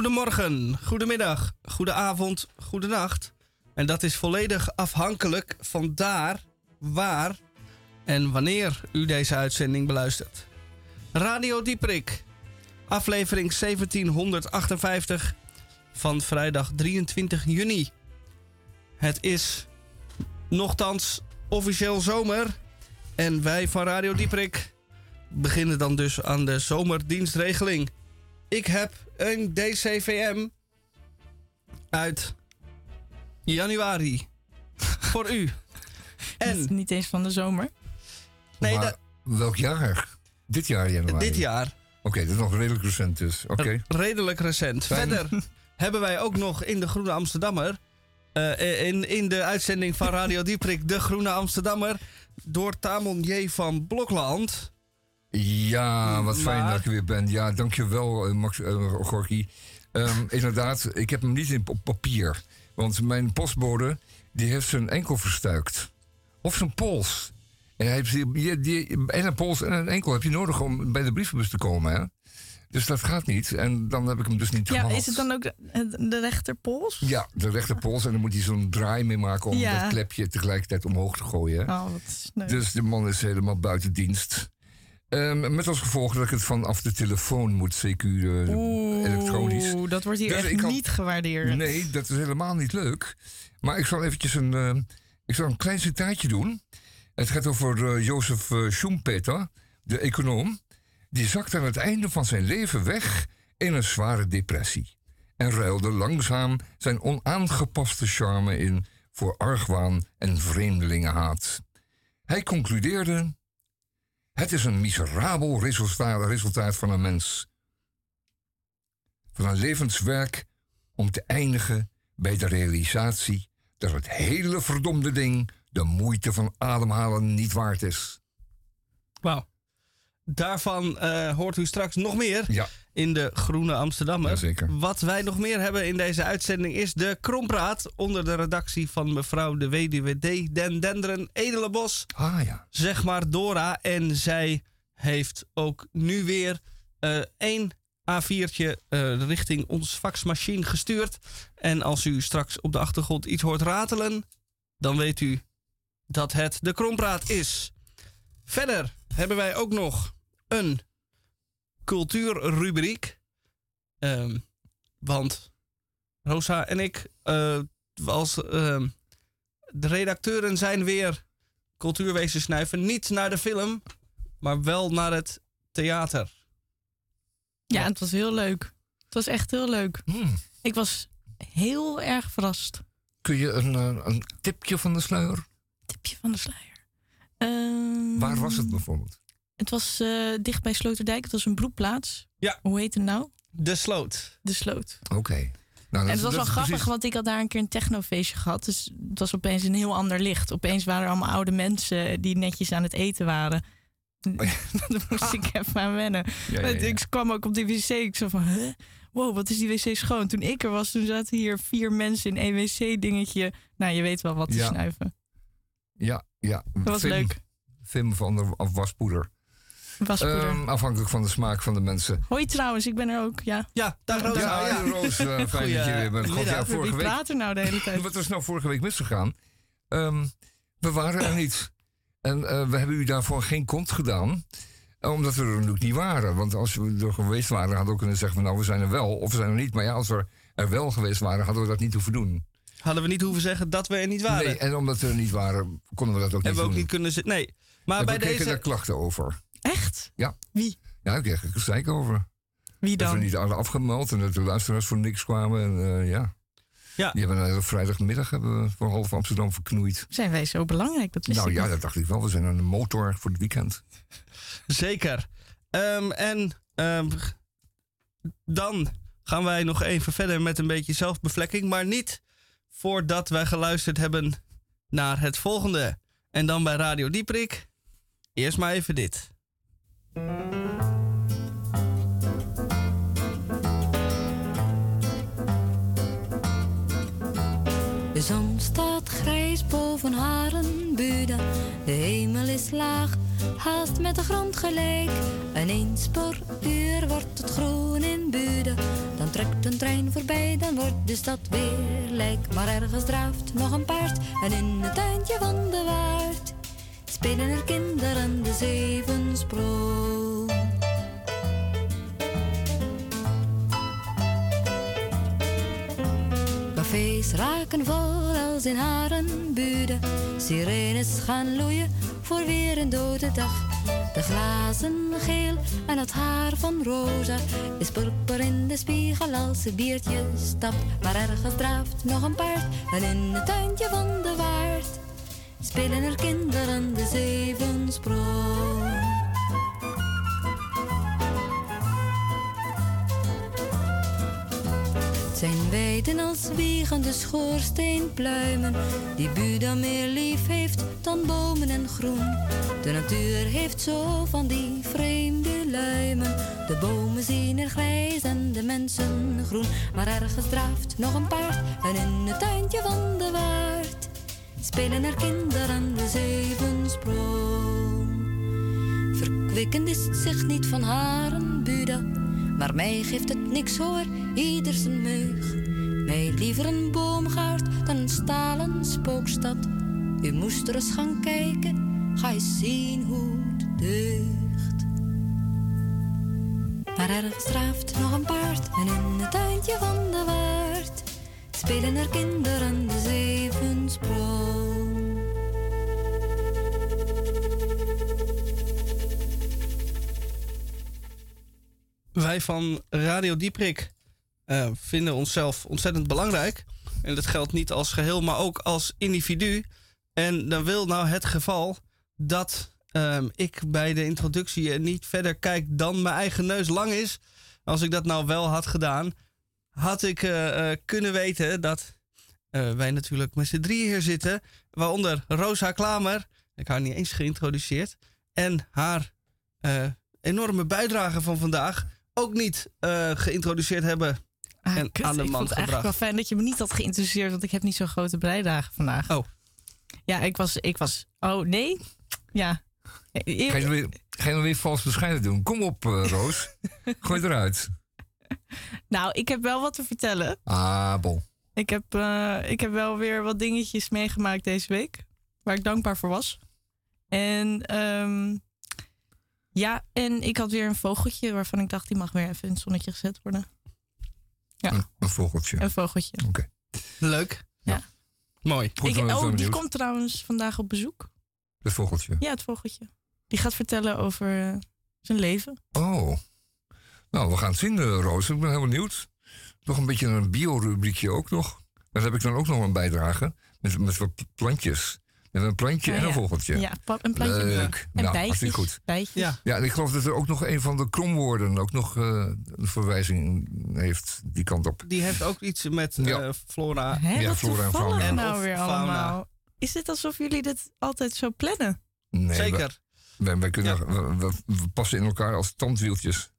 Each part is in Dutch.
Goedemorgen, goedemiddag, goedenavond, goedenacht. En dat is volledig afhankelijk van daar, waar en wanneer u deze uitzending beluistert. Radio Dieprik, aflevering 1758 van vrijdag 23 juni. Het is nochtans officieel zomer en wij van Radio Dieprik beginnen dan dus aan de zomerdienstregeling. Ik heb een DCVM uit januari voor u. En niet eens van de zomer. Nee, maar welk jaar? Dit jaar januari? Dit jaar. Oké, dat is nog redelijk recent dus. Oké. Redelijk recent. Verder hebben wij ook nog in de Groene Amsterdammer... Uh, in, in de uitzending van Radio Dieprik, de Groene Amsterdammer... door Tamon J. van Blokland... Ja, wat fijn dat ik er weer ben. Ja, dankjewel, uh, Max uh, Gorky. Um, inderdaad, ik heb hem niet in, op papier. Want mijn postbode die heeft zijn enkel verstuikt. Of zijn pols. En, hij heeft die, die, en een pols en een enkel heb je nodig om bij de brievenbus te komen. Hè? Dus dat gaat niet. En dan heb ik hem dus niet ja, gehad. Is het dan ook de, de rechterpols? Ja, de rechterpols. En dan moet hij zo'n draai mee maken om Ja. dat klepje tegelijkertijd omhoog te gooien. Oh, wat sneu. Dus de man is helemaal buiten dienst. Ehm, met als gevolg dat ik het vanaf de telefoon moet, CQ eh, elektronisch. Oeh, dat wordt hier Dus echt kan- niet gewaardeerd. Nee, dat is helemaal niet leuk. Maar ik zal eventjes een, eh, ik zal een klein citaatje doen. Het gaat over eh, Jozef eh, Schumpeter, de econoom. Die zakte aan het einde van zijn leven weg in een zware depressie. En ruilde langzaam zijn onaangepaste charme in voor argwaan en vreemdelingenhaat. Hij concludeerde... Het is een miserabel resultaat, resultaat van een mens. Van een levenswerk om te eindigen bij de realisatie dat het hele verdomde ding de moeite van ademhalen niet waard is. Wauw. Daarvan eh, hoort u straks nog meer Ja. In de Groene Amsterdammer. Jazeker. Wat wij nog meer hebben in deze uitzending is de Krompraat onder de redactie van mevrouw de weduwe D. Den Denderen Edelenbos. Ah ja. Zeg maar Dora. En zij heeft ook nu weer eh één A4'tje eh, richting ons faxmachine gestuurd. En als u straks op de achtergrond iets hoort ratelen, dan weet u dat het de Krompraat is. Verder hebben wij ook nog een cultuurrubriek. Ehm, want Rosa en ik, eh, als ehm, de redacteuren zijn weer cultuurwezen snuiven. Niet naar de film, maar wel naar het theater. Ja, het was heel leuk. Het was echt heel leuk. Hmm. Ik was heel erg verrast. Kun je een, eh, een tipje van de sluier? Tipje van de sluier. Ehm, Waar was het bijvoorbeeld? Het was eh, dicht bij Sloterdijk. Het was een broedplaats. Ja. Hoe heet het nou? De Sloot. De Sloot. Oké. Nou, dat en het was wel grappig, precies- want ik had daar een keer een technofeestje gehad. Dus het was opeens een heel ander licht. Opeens waren er allemaal oude mensen die netjes aan het eten waren. Daar moest ik even aan wennen. Oh Ja, ja, ja. Ik kwam ook op die wc. Ik zo van, huh? wow, wat is die wc schoon. Toen ik er was, toen zaten hier vier mensen in één wc-dingetje. Nou, je weet wel wat te Ja. snuiven. Ja, ja. Dat was Vim- leuk. Vim van de of waspoeder. Ehm, afhankelijk van de smaak van de mensen. Hoi trouwens, ik ben er ook, ja. Ja, dag Roos. Ja, ja. Roos, eh, fijn dat je weer bent. God, ja, Wie vorige week er nou de hele tijd? Wat is nou vorige week misgegaan? Ehm, we waren er niet. En eh, we hebben u daarvoor geen kont gedaan. Omdat we er natuurlijk niet waren. Want als we er geweest waren, hadden we kunnen zeggen... van, nou, we zijn er wel of we zijn er niet. Maar ja, als we er wel geweest waren, hadden we dat niet hoeven doen. Hadden we niet hoeven zeggen dat we er niet waren. Nee, en omdat we er niet waren, konden we dat ook niet Hebben we ook doen. niet kunnen zitten. Nee. Maar en bij we kregen deze. daar klachten over. Echt? Ja. Wie? Ja, ik kreeg er gezeik over. Wie Dat we dan? niet hadden afgemeld en dat de luisteraars voor niks kwamen. En, eh, ja. Ja. Die hebben een hele vrijdagmiddag hebben we voor half Amsterdam verknoeid. Zijn wij zo belangrijk? Dat Nou ja, niet. dat dacht ik wel. We zijn een motor voor het weekend. Zeker. Ehm, en ehm, dan gaan wij nog even verder met een beetje zelfbevlekking. Maar niet voordat wij geluisterd hebben naar het volgende. En dan bij Radio Dieprik. Eerst maar even dit. De zon staat grijs boven boven haren buurde. De hemel is laag, haast met de grond gelijk. En eens per uur wordt het groen in buurde. Dan trekt een trein voorbij, dan wordt de stad weer lijk. Maar ergens draaft nog een paard en in het tuintje van de waard spelen er kinderen de zeven sprong. Cafés raken vol als in haren buren. Sirenes gaan loeien voor weer een dode dag. De glazen geel en het haar van Rosa is purper in de spiegel als ze biertje stapt. Maar ergens draaft nog een paard en in het tuintje van de waard spelen er kinderen de zeven sprong. zijn weiden als wiegende schoorsteenpluimen, die Buda meer lief heeft dan bomen en groen. De natuur heeft zo van die vreemde luimen, de bomen zien er grijs en de mensen groen. Maar ergens draaft nog een paard en in het tuintje van de waard spelen er kinderen de zeven sprong. Verkwikkend is het zich niet van haren, Buda, maar mij geeft het niks hoor ieder zijn meug. Mij liever een boomgaard dan een stalen spookstad. U moest er eens gaan kijken, ga eens zien hoe het deugt. Maar ergens draaft nog een paard en in het tuintje van de waard spelen er kinderen de zeven sprong. Wij van Radio Dieprik uh, vinden onszelf ontzettend belangrijk. En dat geldt niet als geheel, maar ook als individu. En dan wil nou het geval dat uh, ik bij de introductie niet verder kijk dan mijn eigen neus lang is. Als ik dat nou wel had gedaan, had ik uh, kunnen weten dat wij natuurlijk met z'n drieën hier zitten. Waaronder Rosa Klamer, ik haar niet eens geïntroduceerd. En haar enorme bijdrage van vandaag ook niet geïntroduceerd hebben Ah, en kut. aan de ik man vond het eigenlijk gebracht. wel fijn dat je me niet had geïnteresseerd, want ik heb niet zo'n grote bijdrage vandaag. Oh. Ja, ik was, ik was. Oh nee? Ja. Ga je, weer, ga je weer vals bescheiden doen? Kom op, eh, Roos. Gooi eruit. Nou, ik heb wel wat te vertellen. Ah, bon. Ik heb, eh, ik heb wel weer wat dingetjes meegemaakt deze week. Waar ik dankbaar voor was. En ehm, ja, en ik had weer een vogeltje waarvan ik dacht, die mag weer even in het zonnetje gezet worden. Ja. Een, een vogeltje. Een vogeltje. Oké. Leuk. Ja. Mooi. Goed, Ik, oh, die benieuwd. komt trouwens vandaag op bezoek. Het vogeltje. Ja, het vogeltje. Die gaat vertellen over eh, zijn leven. Oh. Nou, we gaan het zien, eh, Roos. Ik ben heel benieuwd. Nog een beetje een bio-rubriekje ook nog. Daar heb ik dan ook nog een bijdrage. Met, met wat plantjes. Met een plantje Ah, en een ja. vogeltje. Ja, pa- een plantje. Leuk. En nou, bijtjes. hartstikke goed. bijtjes. Ja. Ja, en ik geloof dat er ook nog een van de kromwoorden ook nog eh, een verwijzing heeft die kant op. Die heeft ook iets met Ja. eh, flora. Hè, Ja, wat flora en fauna. nou Of weer fauna. allemaal. Is dit alsof jullie dit altijd zo plannen? Nee, Zeker. Wij, wij kunnen, we, we- we passen in elkaar als tandwieltjes.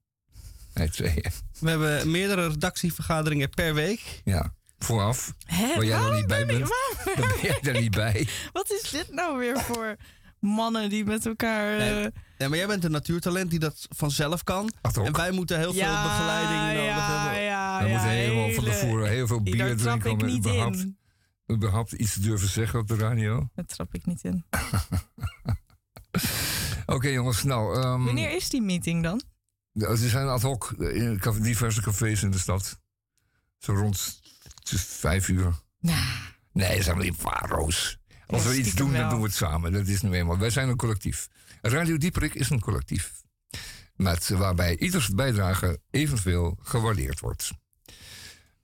Nee, tweeën. We hebben meerdere redactievergaderingen per week. Ja, vooraf. Hè, Waar jij er waarom niet bij bent. waar- Dan ben jij er niet bij. wat is dit nou weer voor mannen die met elkaar... Nee, eh, Ja, maar jij bent een natuurtalent die dat vanzelf kan. Ach, toch? En wij moeten heel veel begeleiding nodig ja, hebben. Ja, We ja, moeten helemaal van tevoren heel veel Daar bier trap drinken ik om niet überhaupt, in. überhaupt iets te durven zeggen op de radio. Daar trap ik niet in. Oké jongens, nou... ehm, Wanneer is die meeting dan? Er zijn ad hoc in caf- diverse cafés in de stad. Zo rond vijf uur. Nee, dat zijn niet waar, Roos. Als Ja, we iets doen, dan doen we het samen. Dat is nu eenmaal. Wij zijn een collectief. Radio Dieperik is een collectief. Met, waarbij ieders bijdrage evenveel gewaardeerd wordt.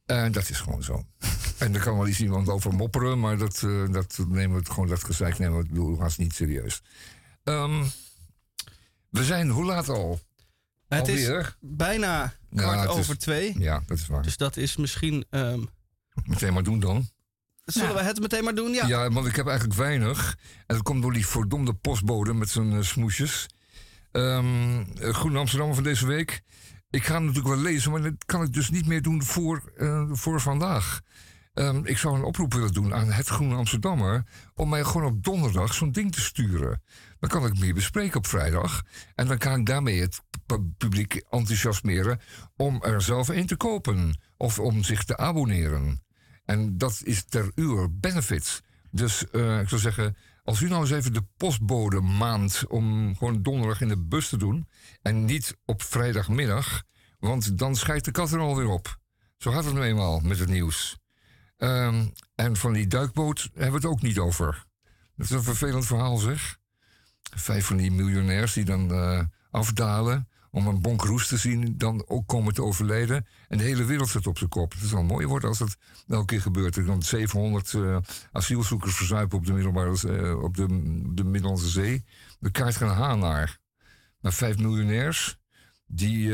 En dat is gewoon zo. en daar kan wel eens iemand over mopperen, maar dat, eh, dat nemen we gewoon dat gezeik nemen we niet serieus. Ehm, we zijn hoe laat al? Het is bijna Ja, kwart is- over twee. Ja, dat is waar. Dus dat is misschien... ehm, Meteen maar doen dan. zullen we het meteen maar doen? Ja. Ja. want ik heb eigenlijk weinig. En dat komt door die verdomde postbode met zijn eh, smoesjes. Ehm eh, Groene Amsterdam van deze week. Ik ga hem natuurlijk wel lezen, maar dat kan ik dus niet meer doen voor, eh, voor vandaag. Ehm, ik zou een oproep willen doen aan het Groene Amsterdammer. om mij gewoon op donderdag zo'n ding te sturen. Dan kan ik meer bespreken op vrijdag. En dan kan ik daarmee het publiek enthousiasmeren. om er zelf een te kopen. of om zich te abonneren. En dat is ter uw benefit. Dus eh, ik zou zeggen. Als u nou eens even de postbode maand om gewoon donderdag in de bus te doen. En niet op vrijdagmiddag. Want dan schijt de kat er alweer op. Zo gaat het nu eenmaal met het nieuws. Ehm, en van die duikboot hebben we het ook niet over. Dat is een vervelend verhaal, zeg. Vijf van die miljonairs die dan uh, afdalen om een bonkroes te zien, dan ook komen te overlijden. En de hele wereld zit op zijn kop. Het wel mooi worden als dat elke keer gebeurt. Er dan 700 uh, asielzoekers verzuipen op de, middelbare, uh, op de, de Middellandse Zee. De kaart gaan haan naar. Maar vijf miljonairs die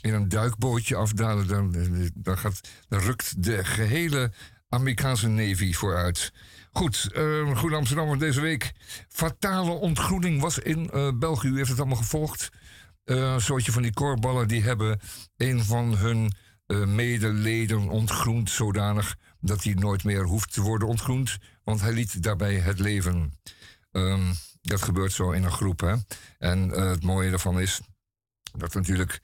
in een duikbootje afdalen, dan, dan, gaat, dan rukt de gehele Amerikaanse Navy vooruit. Goed, uh, Goed Amsterdam deze week. Fatale ontgroening was in uh, België. U heeft het allemaal gevolgd. Uh, een soortje van die korballen die hebben een van hun medeleden ontgroend zodanig dat hij nooit meer hoeft te worden ontgroend, want hij liet daarbij het leven. Um, dat gebeurt zo in een groep. Hè? En het mooie daarvan is dat natuurlijk,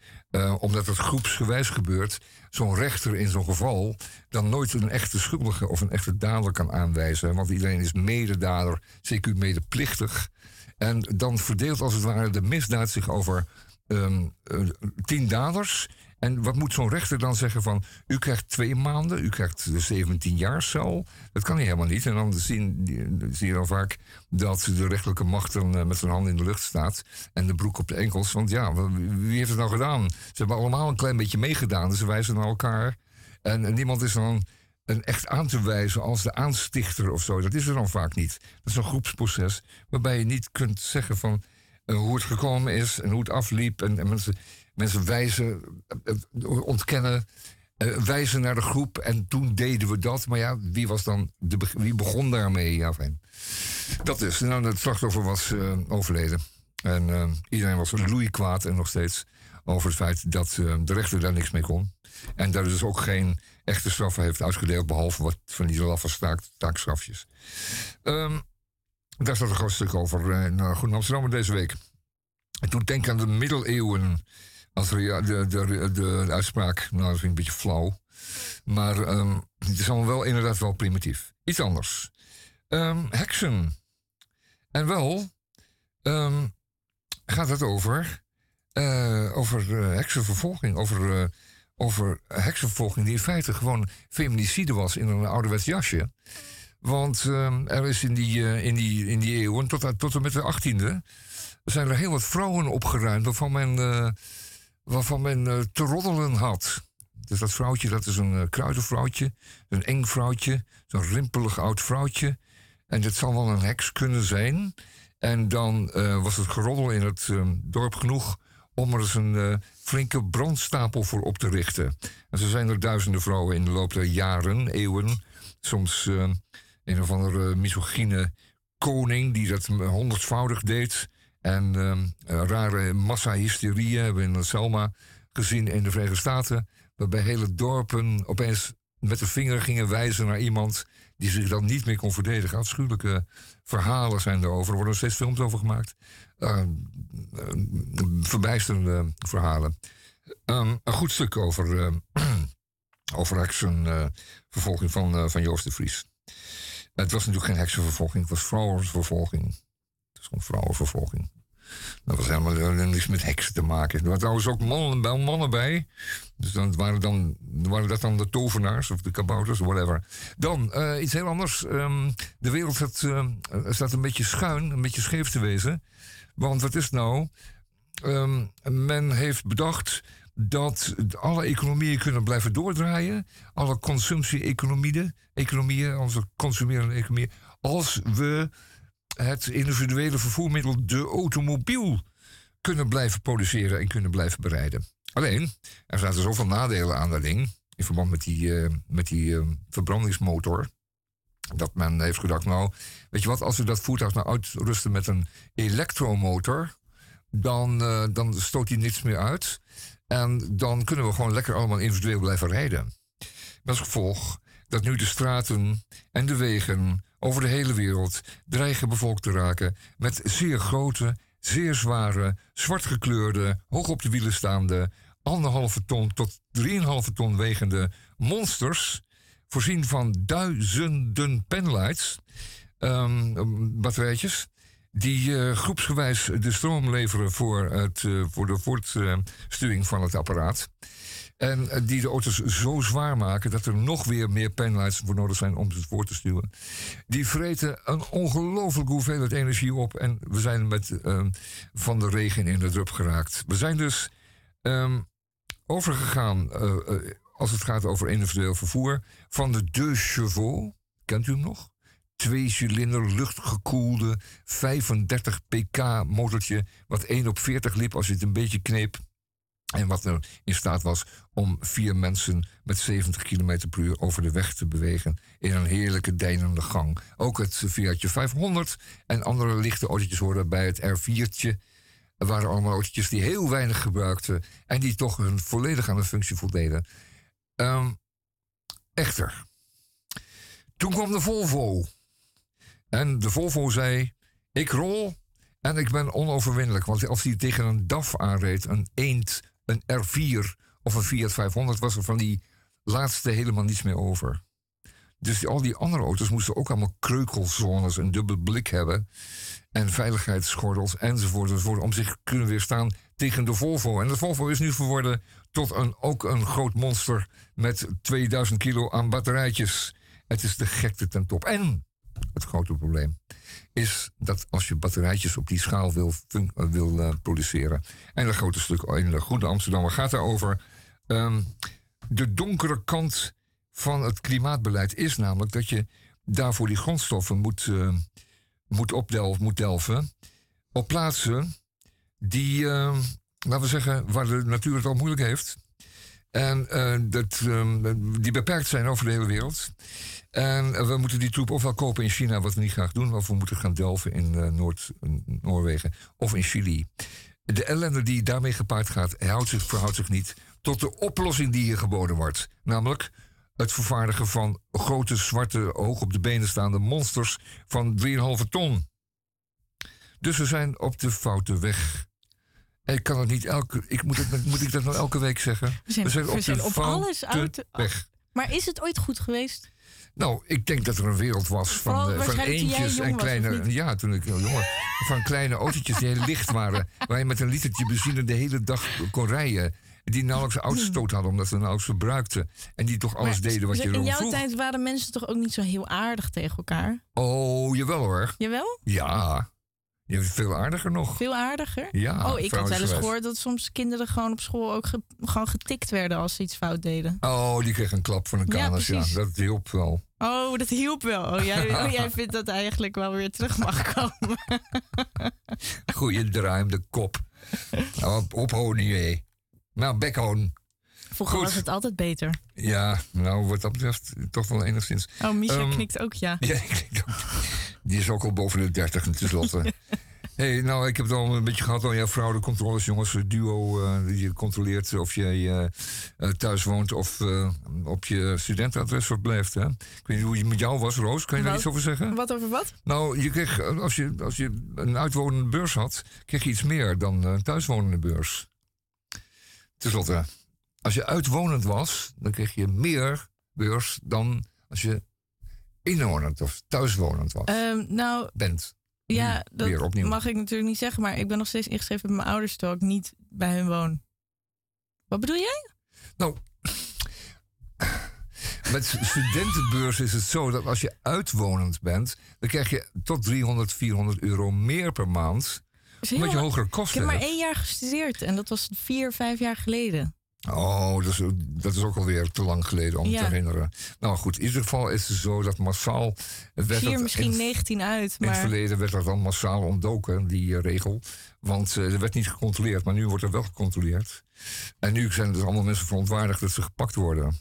omdat het groepsgewijs gebeurt, zo'n rechter in zo'n geval dan nooit een echte schuldige of een echte dader kan aanwijzen. Want iedereen is mededader, zeker medeplichtig. En dan verdeelt als het ware de misdaad zich over um, uh, tien daders. En wat moet zo'n rechter dan zeggen van... u krijgt twee maanden, u krijgt 17 jaar cel. Dat kan hij helemaal niet. En dan zie, je dan vaak dat de rechterlijke macht dan eh, met zijn handen in de lucht staat... en de broek op de enkels. Want ja, wie heeft het nou gedaan? Ze hebben allemaal een klein beetje meegedaan. Dus ze wijzen naar elkaar. En, niemand is dan een echt aan te wijzen als de aanstichter of zo. Dat is er dan vaak niet. Dat is een groepsproces waarbij je niet kunt zeggen van... Uh, hoe het gekomen is en hoe het afliep. En, en mensen Mensen wijzen, eh, eh, ontkennen, uh, wijzen naar de groep. En toen deden we dat. Maar ja, wie, was dan de, wie begon daarmee? Ja, fijn. Dat is. Nou, het slachtoffer was overleden. En iedereen was kwaad en nog steeds over het feit dat de rechter daar niks mee kon. En daar dus ook geen echte straffen heeft uitgedeeld, behalve wat van die laffe taakstrafjes. Um, daar staat een groot stuk over uh, naar Goed Amsterdam deze week. En toen denk aan de middeleeuwen. Als de, de, de, de, uitspraak, nou, dat vind ik een beetje flauw. Maar um, het is allemaal wel inderdaad wel primitief. Iets anders. Um, heksen. En wel um, gaat het over, uh, over uh, heksenvervolging. Over, uh, over heksenvervolging die in feite gewoon feminicide was in een ouderwets jasje. Want er is in die, in die, in die eeuwen, tot, tot en met de 18e, zijn er heel wat vrouwen opgeruimd waarvan men waarvan men uh, te roddelen had. Dus dat vrouwtje, dat is een uh, kruidenvrouwtje, een eng vrouwtje, zo'n rimpelig oud vrouwtje. En dit zal wel een heks kunnen zijn. En dan uh, was het geroddel in het dorp genoeg om er eens een flinke brandstapel voor op te richten. En zo zijn er duizenden vrouwen in de loop der jaren, eeuwen, soms een of andere misogyne koning die dat honderdvoudig deed. En um, rare massahysterie hebben we in Selma gezien in de Verenigde Staten. Waarbij hele dorpen opeens met de vinger gingen wijzen naar iemand die zich dan niet meer kon verdedigen. Afschuwelijke verhalen zijn erover. Er worden steeds films over gemaakt. Uh, verbijsterende verhalen. Um, een goed stuk over, over heksenvervolging van, van Joost de Vries. Het was natuurlijk geen heksenvervolging, het was vrouwenvervolging gewoon vrouwenvervolging. Dat was helemaal niets met heksen te maken. Er waren trouwens ook mannen, mannen bij. Dus dan waren, dan, waren dat dan de tovenaars of de kabouters, whatever. Dan uh, iets heel anders. Um, de wereld staat, uh, staat een beetje schuin, een beetje scheef te wezen. Want wat is nou? Um, men heeft bedacht dat alle economieën kunnen blijven doordraaien. Alle consumptie-economieën, economieën, onze consumerende economieën. Als we het individuele vervoermiddel, de automobiel, kunnen blijven produceren en kunnen blijven bereiden. Alleen, er zaten zoveel nadelen aan dat ding, in verband met die, uh, met die uh, verbrandingsmotor, dat men heeft gedacht, nou, weet je wat, als we dat voertuig nou uitrusten met een elektromotor, dan, uh, dan stoot hij niets meer uit. En dan kunnen we gewoon lekker allemaal individueel blijven rijden. Met als gevolg dat nu de straten en de wegen over de hele wereld dreigen bevolkt te raken met zeer grote, zeer zware, zwart gekleurde, hoog op de wielen staande, anderhalve ton tot 3,5 ton wegende monsters, voorzien van duizenden penlights, um, batterijtjes, die uh, groepsgewijs de stroom leveren voor, het, uh, voor de voortstuwing van het apparaat. En uh, die de auto's zo zwaar maken dat er nog weer meer penlights voor nodig zijn om ze voor te stuwen. Die vreten een ongelooflijke hoeveelheid energie op. En we zijn met ehm, van de regen in de drup geraakt. We zijn dus um, overgegaan, als het gaat over individueel vervoer, van de deux chevaux. Kent u hem nog? twee cilinder luchtgekoelde 35 pk motortje. Wat 1 op 40 liep als je het een beetje kneep. En wat er in staat was om vier mensen met 70 km per uur over de weg te bewegen. In een heerlijke deinende gang. Ook het Fiatje 500 en andere lichte autootjes hoorden bij het R4'tje. Er waren allemaal autootjes die heel weinig gebruikten. En die toch hun volledig aan de functie voldeden. Um, echter. Toen kwam de Volvo. En de Volvo zei: Ik rol en ik ben onoverwinnelijk. Want als hij tegen een DAF aanreed, een Eend, een R4 of een Fiat 500, was er van die laatste helemaal niets meer over. Dus al die andere auto's moesten ook allemaal kreukelzones, een dubbel blik hebben. En veiligheidsgordels enzovoort, enzovoort. Om zich kunnen weerstaan tegen de Volvo. En de Volvo is nu verworden tot een, ook een groot monster met 2000 kilo aan batterijtjes. Het is de gekte ten top. En het grote probleem is dat als je batterijtjes op die schaal wil, eh, wil uh, produceren. En een grote stuk in de Goede Amsterdammer gaat daarover. Um, de donkere kant van het klimaatbeleid is namelijk dat je daarvoor die grondstoffen moet, uh, moet opdelven, moet delven. Op plaatsen die, uh, laten we zeggen, waar de natuur het al moeilijk heeft. En dat, um, die beperkt zijn over de hele wereld. En we moeten die troep ofwel kopen in China, wat we niet graag doen, of we moeten gaan delven in uh, Noord-Noorwegen of in Chili. De ellende die daarmee gepaard gaat, houdt zich, verhoudt zich niet tot de oplossing die hier geboden wordt. Namelijk het vervaardigen van grote, zwarte, hoog op de benen staande monsters van 3,5 ton. Dus we zijn op de foute weg. Ik kan het niet elke. Ik moet, het, moet ik dat nou elke week zeggen? We zijn, we zijn op, we zijn op alles uit. weg. Maar is het ooit goed geweest? Nou, ik denk dat er een wereld was van, uh, van eentjes en kleine. ja, toen ik heel jong was. Van kleine autootjes die heel licht waren. Waar je met een litertje benzine de hele dag kon rijden. Die nauwelijks uitstoot hadden omdat ze nauwelijks verbruikten. En die toch alles Maar deden wat je In erom jouw vroeg. tijd waren mensen toch ook niet zo heel aardig tegen elkaar? Oh, jawel hoor. Jawel? Ja. Je veel aardiger nog. Veel aardiger? Ja, oh, ik had wel eens gehoord dat soms kinderen gewoon op school ook ge- gewoon getikt werden als ze iets fout deden. Oh, die kreeg een klap van een Ja, kanus. Ja, precies. dat hielp wel. Oh, dat hielp wel. Oh, jij, oh, jij vindt dat eigenlijk wel weer terug mag komen. Goeie druim de kop. Nou, op, ophouden, hé. Nou, bekhouden. Vroeger Goed. was het altijd beter. Ja, nou, wat dat betreft, toch wel enigszins. Oh, Misha Ehm, knikt ook ja. Ja, ik denk ook. Die is ook al boven de 30 tenslotte. hey, nou, ik heb het al een beetje gehad aan jouw fraudecontroles, jongens. Het duo die je controleert of jij eh, eh, thuis woont of op je studentenadres verblijft. Hè? Ik weet niet hoe het met jou was, Roos. Kan je daar iets over zeggen? Wat over wat? Nou, je kreeg, als, je, als je een uitwonende beurs had, kreeg je iets meer dan een thuiswonende beurs. Ten slotte, als je uitwonend was, dan kreeg je meer beurs dan als je inwonend of thuiswonend was. Ehm, nou, bent. ja, weer dat opnieuw. mag ik natuurlijk niet zeggen, maar ik ben nog steeds ingeschreven bij mijn ouders terwijl ik niet bij hun woon. Wat bedoel jij? Nou, met studentenbeurs is het zo dat als je uitwonend bent, dan krijg je tot 300, 400 euro meer per maand. Omdat je hogere Ik kosten heb maar één jaar gestudeerd en dat was vier, vijf jaar geleden. Oh, dat is, dat is ook alweer te lang geleden om Ja. te herinneren. Nou goed, in ieder geval is het zo dat massaal. Werd Vier, dat misschien in, 19 uit, in het maar verleden werd dat dan massaal ontdoken, die eh, regel. Want eh, er werd niet gecontroleerd, maar nu wordt er wel gecontroleerd. En nu zijn dus allemaal mensen verontwaardigd dat ze gepakt worden.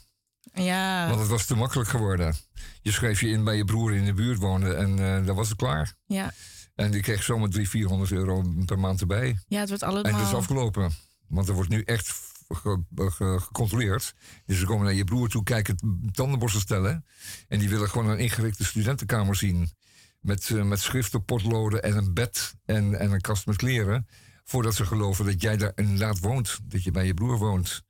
ja, Want het was te makkelijk geworden. Je schreef je in bij je broer in de buurt wonen en eh dan was het klaar. ja. En die kreeg zomaar 300, 400 euro per maand erbij. ja, het wordt En dat is allemaal... afgelopen. Want er wordt nu echt gecontroleerd. Dus ze komen naar je broer toe, kijken tandenborstel stellen. En die willen gewoon een ingerichte studentenkamer zien. Met, uh, met schriften, potloden en een bed en, en een kast met kleren. Voordat ze geloven dat jij daar inderdaad woont. Dat je bij je broer woont.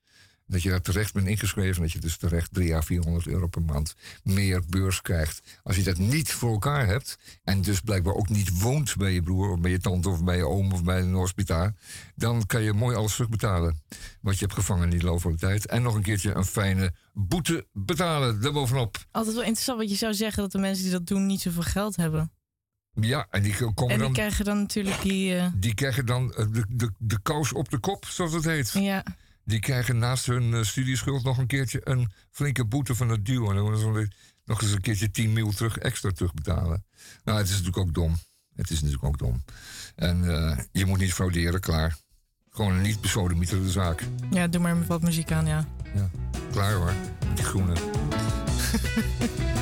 Dat je daar terecht bent ingeschreven. Dat je dus terecht 3 à 400 euro per maand meer beurs krijgt. Als je dat niet voor elkaar hebt. En dus blijkbaar ook niet woont bij je broer of bij je tante of bij je oom of bij een hospitaal. Dan kan je mooi alles terugbetalen. Wat je hebt gevangen in die loopvolle tijd. En nog een keertje een fijne boete betalen daarbovenop. Altijd wel interessant wat je zou zeggen dat de mensen die dat doen niet zoveel geld hebben. Ja, en die komen en die dan. krijgen dan natuurlijk die. Uh... Die krijgen dan de, de, de kous op de kop, zoals het heet. Ja die krijgen naast hun uh, studieschuld nog een keertje een flinke boete van het duo. En dan ze nog eens een keertje 10 mil terug, extra terugbetalen. Nou, het is natuurlijk ook dom. Het is natuurlijk ook dom. En uh, je moet niet frauderen, klaar. Gewoon een niet besodemietere zaak. Ja, doe maar wat muziek aan, ja. Ja, klaar hoor. Die groene.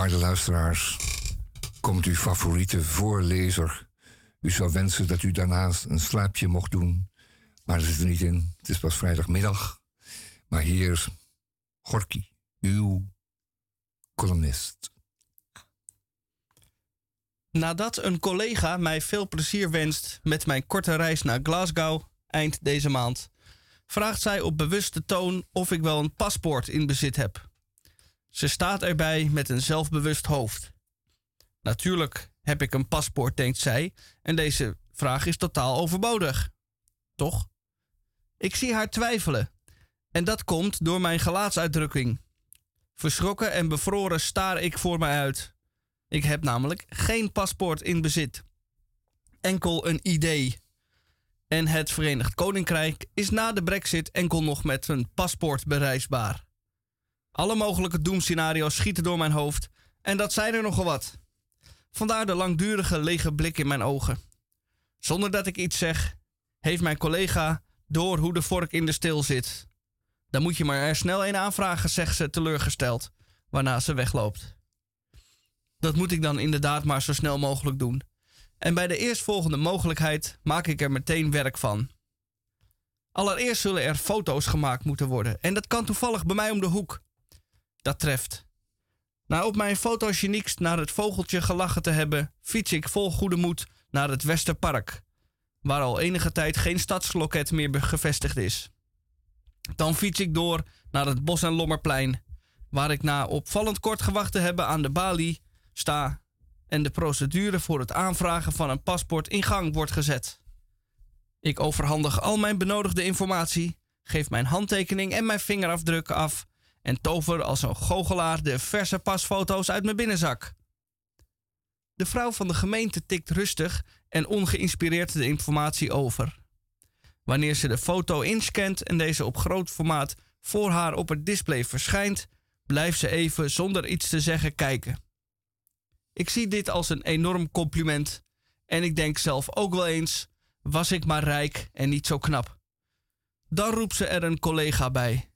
waarde luisteraars, komt uw favoriete voorlezer. U zou wensen dat u daarnaast een slaapje mocht doen, maar dat zit er niet in. Het is pas vrijdagmiddag. Maar hier Gorky, uw columnist. Nadat een collega mij veel plezier wenst met mijn korte reis naar Glasgow eind deze maand, vraagt zij op bewuste toon of ik wel een paspoort in bezit heb. Ze staat erbij met een zelfbewust hoofd. Natuurlijk heb ik een paspoort, denkt zij, en deze vraag is totaal overbodig. Toch? Ik zie haar twijfelen. En dat komt door mijn gelaatsuitdrukking. Verschrokken en bevroren staar ik voor mij uit. Ik heb namelijk geen paspoort in bezit. Enkel een idee. En het Verenigd Koninkrijk is na de Brexit enkel nog met een paspoort bereisbaar. Alle mogelijke doemscenario's schieten door mijn hoofd en dat zijn er nogal wat. Vandaar de langdurige lege blik in mijn ogen. Zonder dat ik iets zeg, heeft mijn collega door hoe de vork in de steel zit. Dan moet je maar er snel een aanvragen, zegt ze teleurgesteld, waarna ze wegloopt. Dat moet ik dan inderdaad maar zo snel mogelijk doen. En bij de eerstvolgende mogelijkheid maak ik er meteen werk van. Allereerst zullen er foto's gemaakt moeten worden. En dat kan toevallig bij mij om de hoek. Dat treft. Na op mijn fotogeniekst naar het vogeltje gelachen te hebben, fiets ik vol goede moed naar het Westerpark, waar al enige tijd geen stadsloket meer gevestigd is. Dan fiets ik door naar het Bos- en Lommerplein, waar ik na opvallend kort gewacht te hebben aan de balie sta en de procedure voor het aanvragen van een paspoort in gang wordt gezet. Ik overhandig al mijn benodigde informatie, geef mijn handtekening en mijn vingerafdrukken af en tover als een goochelaar de verse pasfoto's uit mijn binnenzak. De vrouw van de gemeente tikt rustig en ongeïnspireerd de informatie over. Wanneer ze de foto inscant en deze op groot formaat voor haar op het display verschijnt, blijft ze even zonder iets te zeggen kijken. Ik zie dit als een enorm compliment en ik denk zelf ook wel eens: was ik maar rijk en niet zo knap. Dan roept ze er een collega bij.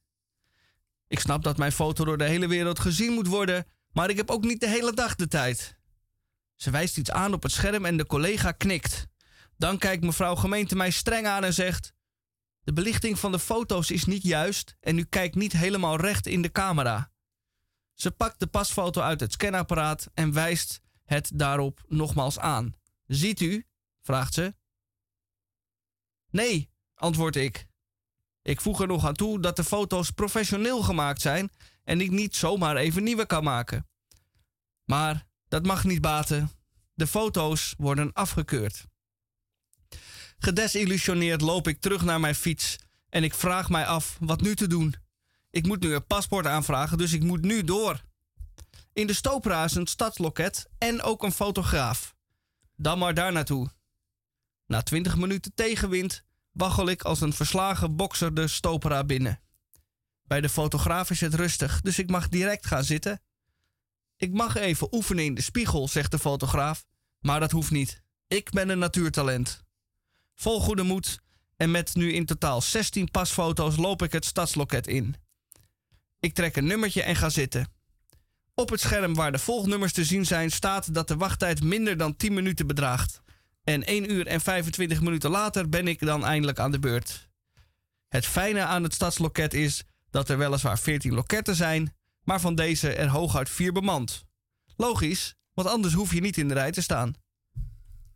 Ik snap dat mijn foto door de hele wereld gezien moet worden, maar ik heb ook niet de hele dag de tijd. Ze wijst iets aan op het scherm en de collega knikt. Dan kijkt mevrouw gemeente mij streng aan en zegt: De belichting van de foto's is niet juist en u kijkt niet helemaal recht in de camera. Ze pakt de pasfoto uit het scanapparaat en wijst het daarop nogmaals aan. Ziet u? vraagt ze. Nee, antwoord ik. Ik voeg er nog aan toe dat de foto's professioneel gemaakt zijn en ik niet zomaar even nieuwe kan maken. Maar dat mag niet baten. De foto's worden afgekeurd. Gedesillusioneerd loop ik terug naar mijn fiets en ik vraag mij af wat nu te doen. Ik moet nu een paspoort aanvragen, dus ik moet nu door. In de Stopera is een stadsloket en ook een fotograaf. Dan maar daar naartoe. Na twintig minuten tegenwind waggel ik als een verslagen bokser de Stopera binnen. Bij de fotograaf is het rustig, dus ik mag direct gaan zitten. Ik mag even oefenen in de spiegel, zegt de fotograaf, maar dat hoeft niet. Ik ben een natuurtalent. Vol goede moed en met nu in totaal 16 pasfoto's loop ik het stadsloket in. Ik trek een nummertje en ga zitten. Op het scherm waar de volgnummers te zien zijn staat dat de wachttijd minder dan 10 minuten bedraagt. En 1 uur en 25 minuten later ben ik dan eindelijk aan de beurt. Het fijne aan het stadsloket is dat er weliswaar 14 loketten zijn, maar van deze er hooguit 4 bemand. Logisch, want anders hoef je niet in de rij te staan.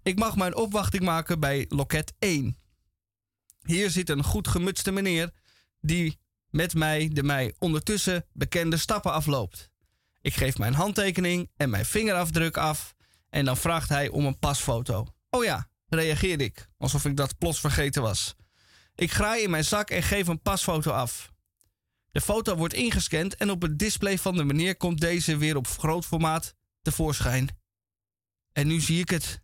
Ik mag mijn opwachting maken bij loket 1. Hier zit een goed gemutste meneer die met mij de mij ondertussen bekende stappen afloopt. Ik geef mijn handtekening en mijn vingerafdruk af en dan vraagt hij om een pasfoto. Oh ja, reageerde ik, alsof ik dat plots vergeten was. Ik graai in mijn zak en geef een pasfoto af. De foto wordt ingescand en op het display van de meneer komt deze weer op groot formaat tevoorschijn. En nu zie ik het.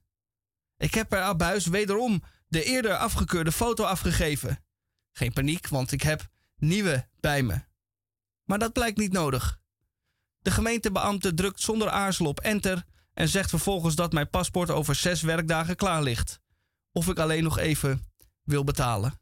Ik heb per abuis wederom de eerder afgekeurde foto afgegeven. Geen paniek, want ik heb nieuwe bij me. Maar dat blijkt niet nodig. De gemeentebeambte drukt zonder aarzel op enter en zegt vervolgens dat mijn paspoort over zes werkdagen klaar ligt. Of ik alleen nog even wil betalen.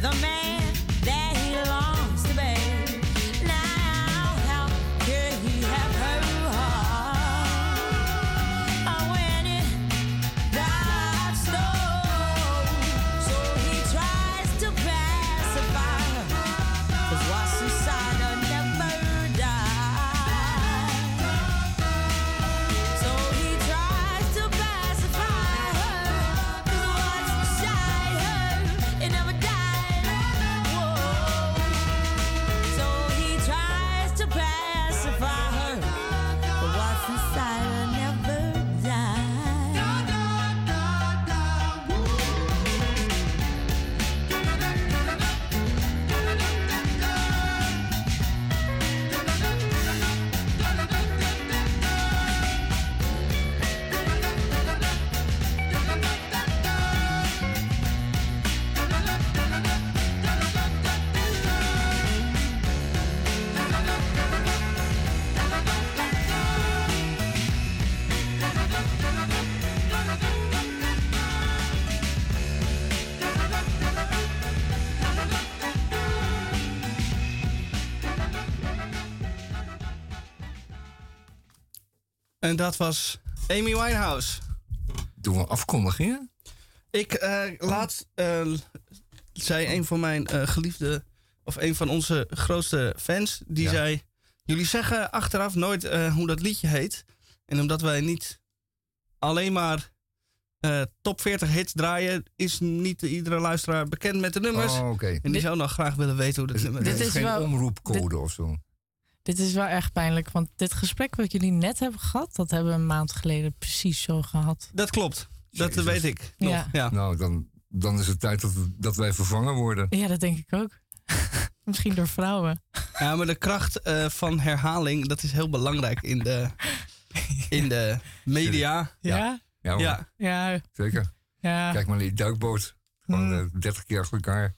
the man. En dat was Amy Winehouse. Doen we afkondigingen? Ik uh, laatst uh, zei een van mijn uh, geliefde, of een van onze grootste fans, die ja. zei: Jullie zeggen achteraf nooit hoe dat liedje heet. En omdat wij niet alleen maar top 40 hits draaien, is niet iedere luisteraar bekend met de nummers. Oh, okay. En die dit, zou nog graag willen weten hoe dat nummer Dit is, is geen wel, omroepcode dit, of zo. Dit is wel erg pijnlijk, want dit gesprek wat jullie net hebben gehad, dat hebben we een maand geleden precies zo gehad. Dat klopt. Dat Jezus. weet ik. Nog. Ja. Ja. Nou, dan, dan is het tijd dat, dat wij vervangen worden. Ja, dat denk ik ook. Misschien door vrouwen. Ja, maar de kracht uh, van herhaling, dat is heel belangrijk in de, in de media. Ja? Ja. Ja. Ja. zeker. Ja. Kijk maar naar die duikboot. Gewoon Hmm. uh, 30 keer achter elkaar.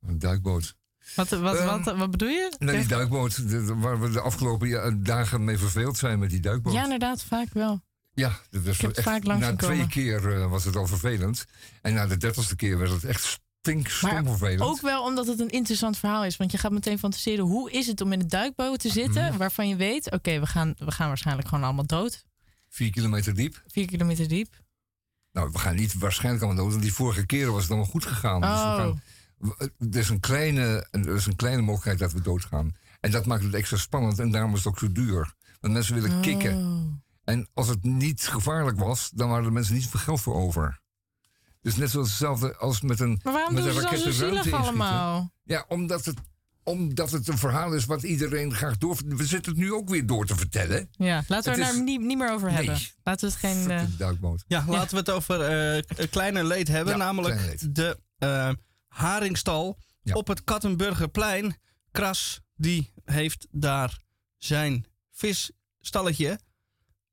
Een duikboot. Wat, wat, Ehm, wat, wat bedoel je? Nou, die duikboot, waar we de afgelopen dagen mee verveeld zijn met die duikboot. Ja, inderdaad, vaak wel. Ja, dat was het echt, vaak langs na twee keer eh, was het al vervelend. En na de dertigste keer werd het echt stinkstom Maar vervelend. Ook wel omdat het een interessant verhaal is. Want je gaat meteen fantaseren. Hoe is het om in een duikboot te zitten? Mhm. Waarvan je weet, oké, we, gaan, we gaan waarschijnlijk gewoon allemaal dood. Vier kilometer diep. Vier kilometer diep. Nou, we gaan niet waarschijnlijk allemaal dood. Want die vorige keren was het allemaal goed gegaan. Dus we Oh, gaan, we- er, is een kleine, er is een kleine mogelijkheid dat we doodgaan. En dat maakt het extra spannend. En daarom is het ook zo duur. Want mensen willen kicken. Oh. En als het niet gevaarlijk was, dan waren er mensen niet veel geld voor over. Dus net zoals hetzelfde als met een. Maar waarom met doen een ze zo de zielig allemaal? Ja, omdat het, omdat het een verhaal is wat iedereen graag door. We zitten het nu ook weer door te vertellen. Ja, laten we Het er nou niet, niet meer over Nee. hebben. Laten we het geen... eh. Ja, laten we het over eh, k- kleiner leed hebben. Ja, namelijk leed. de eh, haringstal Ja. op het Kattenburgerplein. Kras, die heeft daar zijn visstalletje.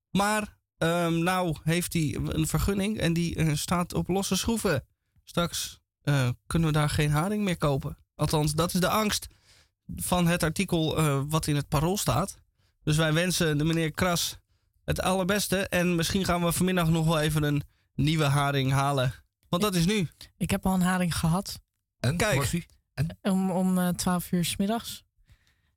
Maar ehm, nou heeft hij een vergunning en die eh, staat op losse schroeven. Straks eh, kunnen we daar geen haring meer kopen. Althans, dat is de angst van het artikel eh, wat in het parool staat. Dus wij wensen de meneer Kras het allerbeste. En misschien gaan we vanmiddag nog wel even een nieuwe haring halen. Want dat is nu. ik heb al een haring gehad. En Kijk. was hij? Om, om eh, 12 uur s middags.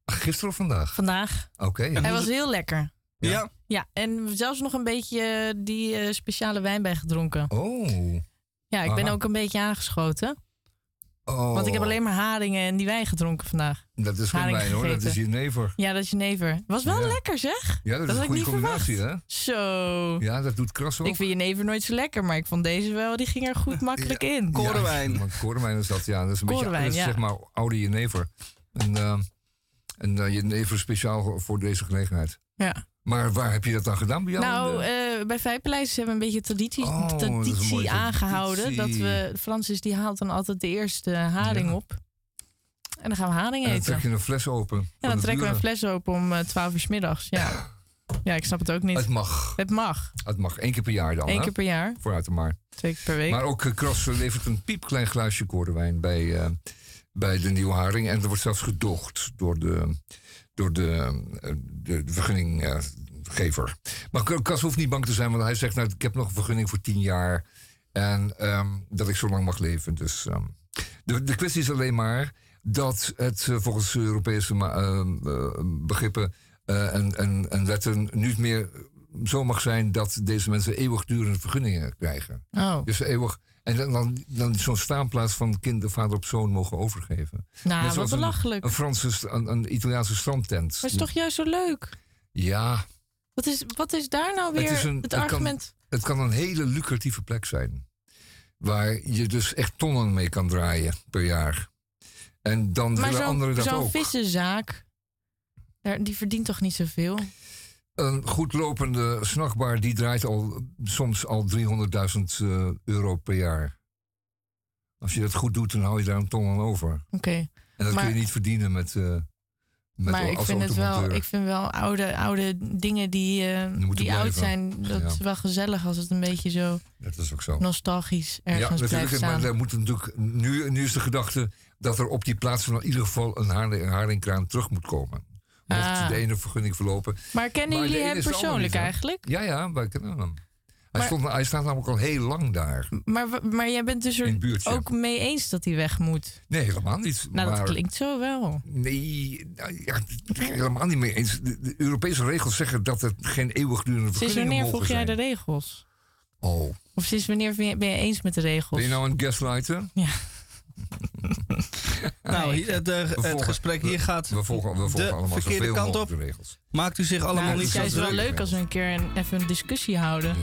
Gisteren of vandaag? Vandaag. Oké. En Hij was heel lekker. Ja. Ja. Ja, en zelfs nog een beetje eh, die eh, speciale wijn bij gedronken. Oh. Ja, ik ben Aha. ook een beetje aangeschoten. Oh. Want ik heb alleen maar haringen en die wijn gedronken vandaag. Dat is geen wijn hoor, dat is jenever. Ja, dat is jenever. Was wel Ja. lekker zeg. Ja, dat, Dat is een goede combinatie hè? Zo. Ja, dat doet kras ook. Ik vind jenever nooit zo lekker, maar ik vond deze wel, die ging er goed makkelijk in. Korenwijn. Ja, korenwijn is dat, ja. Dat is een Korenwijn, beetje dat is, ja. zeg maar oude jenever. En, eh en eh, jenever speciaal voor deze gelegenheid. Ja. Maar waar heb je dat dan gedaan bij jou? Nou, bij Vijpenlijsters hebben we een beetje traditie, Oh, dat traditie aangehouden. Dat we, Francis die haalt dan altijd de eerste haring Ja. op. En dan gaan we haring en dan eten. trek je een fles open. Ja, dan trekken we een fles open om eh, 12 uur s middags. Ja. ja, ik snap het ook niet. Het mag. Het mag. Het mag één keer per jaar dan. Eén hè? keer per jaar, Vooruit maar. twee keer per week. Maar ook uh, Kras levert een piepklein glaasje korenwijn bij, eh, bij de nieuwe haring. En er wordt zelfs gedoogd door de, door de, eh, de, de vergunninggever. maar K- Kras hoeft niet bang te zijn, want hij zegt... Nou, ik heb nog een vergunning voor tien jaar. En ehm, dat ik zo lang mag leven. Dus ehm, de, de kwestie is alleen maar dat het eh, volgens Europese ehm, eh, begrippen eh, en, en, en wetten niet meer zo mag zijn dat deze mensen eeuwigdurende vergunningen krijgen. oh, Dus eeuwig. En dan, dan, dan zo'n staanplaats van kind, vader op zoon mogen overgeven. Nou, wat een- belachelijk. Een Franse, een, een Italiaanse strandtent. Maar is toch juist zo leuk? Ja, Wat is, wat is daar nou weer het, een- het kan- argument? het kan een hele lucratieve plek zijn. Waar je dus echt tonnen mee kan draaien per jaar. En dan Maar willen anderen zo'n dat zo'n ook. vissenzaak, daar, die verdient toch niet zoveel? Een goed lopende snachtbar die draait al soms al 300.000 eh, euro per jaar. Als je dat goed doet, dan hou je daar een ton aan over. Oké. En dat Maar- kun je niet verdienen met, eh met Maar ik vind, het wel, ik vind wel oude, oude dingen die, eh, die oud blijven. zijn, dat Ja. is wel gezellig als het een beetje zo Dat is ook zo. nostalgisch ergens ja, blijft natuurlijk. staan. Maar moet natuurlijk, nu, nu is de gedachte dat er op die plaats van in ieder geval een haring- een haringkraan terug moet komen. Mocht Ah. de ene vergunning verlopen. Maar kennen Maar jullie hem persoonlijk eigenlijk? Ja, ja, wij kennen hem. Hij, stond, hij staat namelijk al heel lang daar. Maar, maar jij bent dus er ook mee eens dat hij weg moet. Nee, helemaal niet. Nou, maar, dat klinkt zo wel. Nee, nou, ja, helemaal niet mee eens. De, de Europese regels zeggen dat het geen eeuwigdurende Sinds vergunningen wanneer mogen volg jij de regels? Oh, Of sinds wanneer ben je, ben je eens met de regels? ben je nou een gaslighter? Ja. Nou, het, eh, het gesprek hier gaat. We volgen, we volgen de allemaal verkeerde kant op. regels. Maakt u zich allemaal Nou, het niet is zo juist wel druk. leuk als we een keer een, even een discussie houden.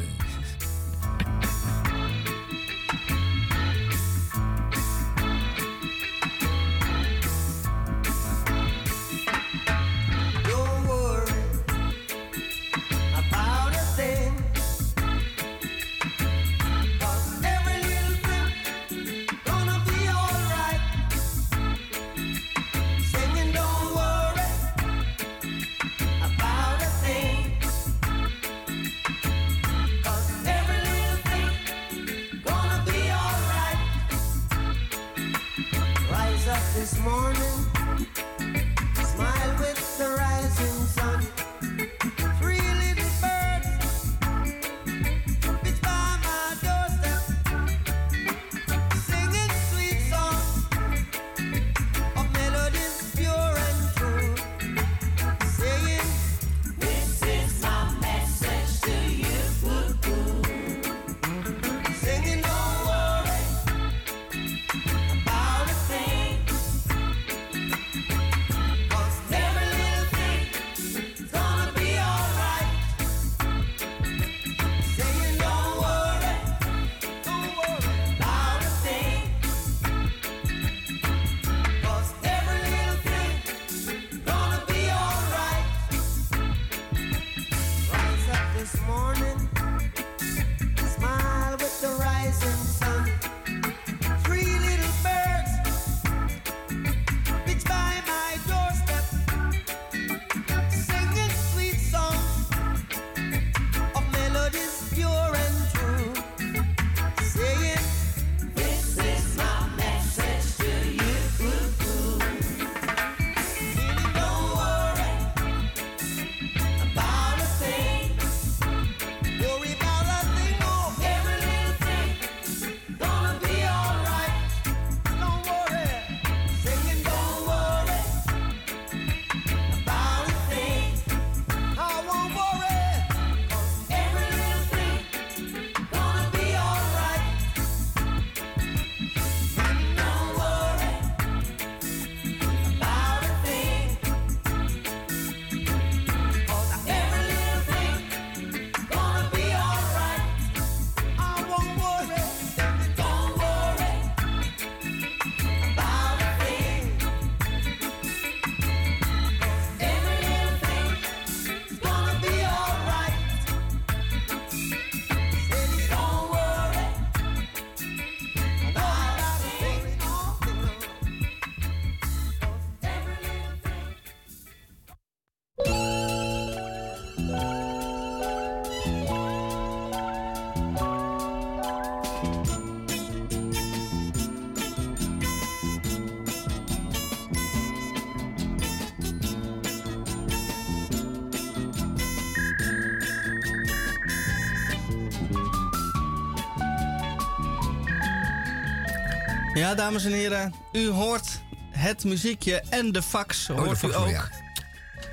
Ja, dames en heren, u hoort het muziekje en de fax Oh, de hoort fax, u ook. ja.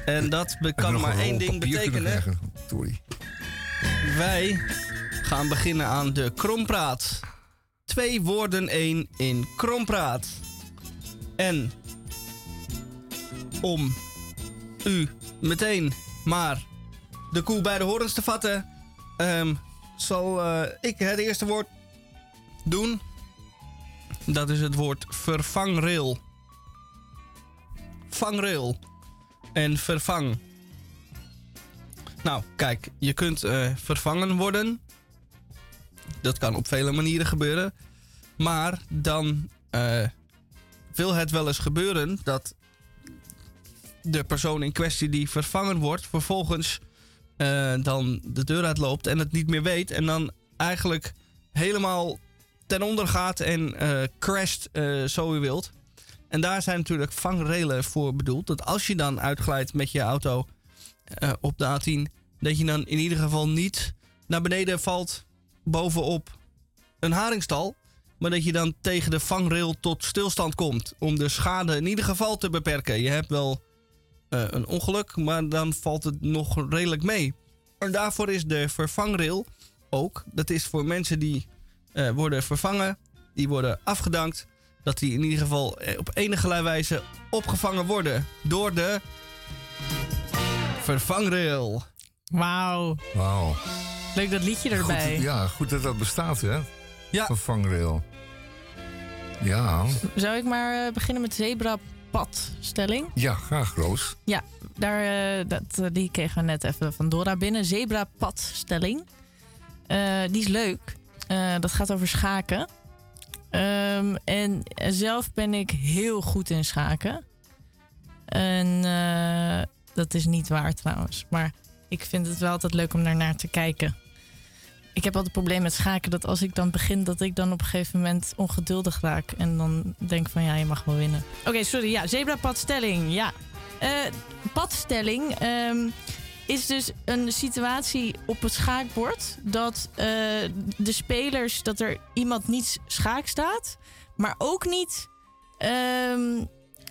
En dat kan maar één ding betekenen. Sorry. Wij gaan beginnen aan de krompraat. Twee woorden één in krompraat. En om u meteen maar de koe bij de horens te vatten, ehm, zal eh, ik het eerste woord doen. Dat is het woord vervangrail. Vangrail en vervang. Nou, kijk, je kunt eh, vervangen worden. Dat kan op vele manieren gebeuren. Maar dan eh, wil het wel eens gebeuren dat de persoon in kwestie die vervangen wordt, vervolgens eh, dan de deur uitloopt en het niet meer weet. En dan eigenlijk helemaal ten onder gaat en eh, crasht, eh, zo u wilt. En daar zijn natuurlijk vangrailen voor bedoeld. Dat als je dan uitglijdt met je auto eh, op de A10, dat je dan in ieder geval niet naar beneden valt bovenop een haringstal. Maar dat je dan tegen de vangrail tot stilstand komt. Om de schade in ieder geval te beperken. Je hebt wel een ongeluk, maar dan valt het nog redelijk mee. En daarvoor is de vervangrail ook. Dat is voor mensen die eh, worden vervangen, die worden afgedankt. Dat die in ieder geval eh, op enige wijze opgevangen worden door de vervangrail. Wauw. Wauw. Leuk dat liedje erbij. Goed, ja, goed dat dat bestaat, hè? Ja. Vervangrail. Ja, Zou ik maar eh, beginnen met zebrapadstelling? ja, graag Roos. Ja, daar, dat, die kregen we net even van Dora binnen. Zebrapadstelling. Eh die is leuk. Eh, dat gaat over schaken. Ehm, en zelf ben ik heel goed in schaken. En eh, dat is niet waar trouwens. Maar ik vind het wel altijd leuk om daarnaar te kijken. Ik heb altijd het probleem met schaken dat als ik dan begin, dat ik dan op een gegeven moment ongeduldig raak. En dan denk van ja, je mag wel winnen. Oké, sorry. Ja, zebrapadstelling. Ja. Eh, padstelling ehm, is dus een situatie op het schaakbord dat eh, de spelers, dat er iemand niet schaak staat, maar ook niet ehm,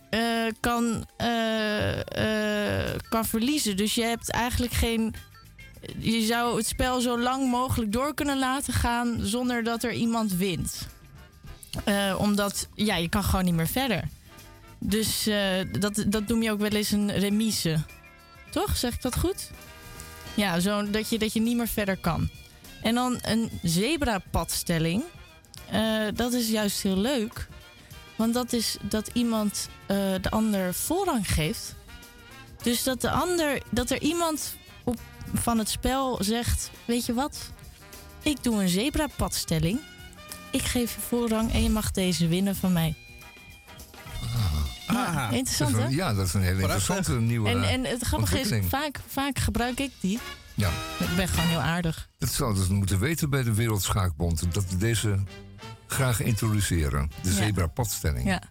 eh, kan, eh, kan verliezen. Dus je hebt eigenlijk geen. Je zou het spel zo lang mogelijk door kunnen laten gaan zonder dat er iemand wint. Omdat, ja, je kan gewoon niet meer verder. Dus dat, dat noem je ook wel eens een remise. Toch? Zeg ik dat goed? Ja, zo dat je, dat je niet meer verder kan. En dan een zebrapadstelling. Eh, dat is juist heel leuk. Want dat is dat iemand eh, de ander voorrang geeft. Dus dat, de ander, dat er iemand op, van het spel zegt: Weet je wat? Ik doe een zebrapadstelling. Ik geef je voorrang en je mag deze winnen van mij. Ah, Dat Interessant, is hè? een- ja, dat is een hele Prachtig. interessante nieuwe En, en het grappige is, vaak, vaak gebruik ik die. Ja, Ik ben gewoon heel aardig. dat zouden ze moeten weten bij de Wereldschaakbond. Dat we deze graag introduceren. De Ja. zebra-padstelling. Ja.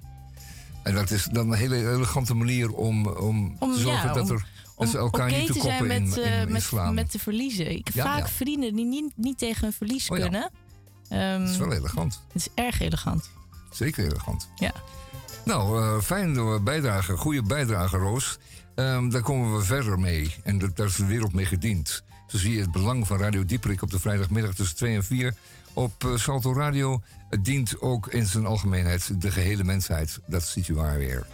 En dat is dan een hele elegante manier om, om, Om, te zorgen ja, dat, om- er, dat Om ze elkaar oké niet te te zijn koppen met, in, eh, in, in met, slaan. met te verliezen. Ik heb Ja, vaak ja. vrienden die niet, niet tegen hun verlies Oh ja. kunnen. Ehm, Dat is wel elegant. het is erg elegant. Zeker elegant. Ja. Nou, fijn eh, bijdrage. Goede bijdrage, Roos. Ehm, daar komen we verder mee. En dat- daar is de wereld mee gediend. Zo zie je het belang van Radio Dieperik op de vrijdagmiddag tussen 2 en 4 op eh, Salto Radio. Het dient ook in zijn algemeenheid de gehele mensheid. Dat ziet u waar weer.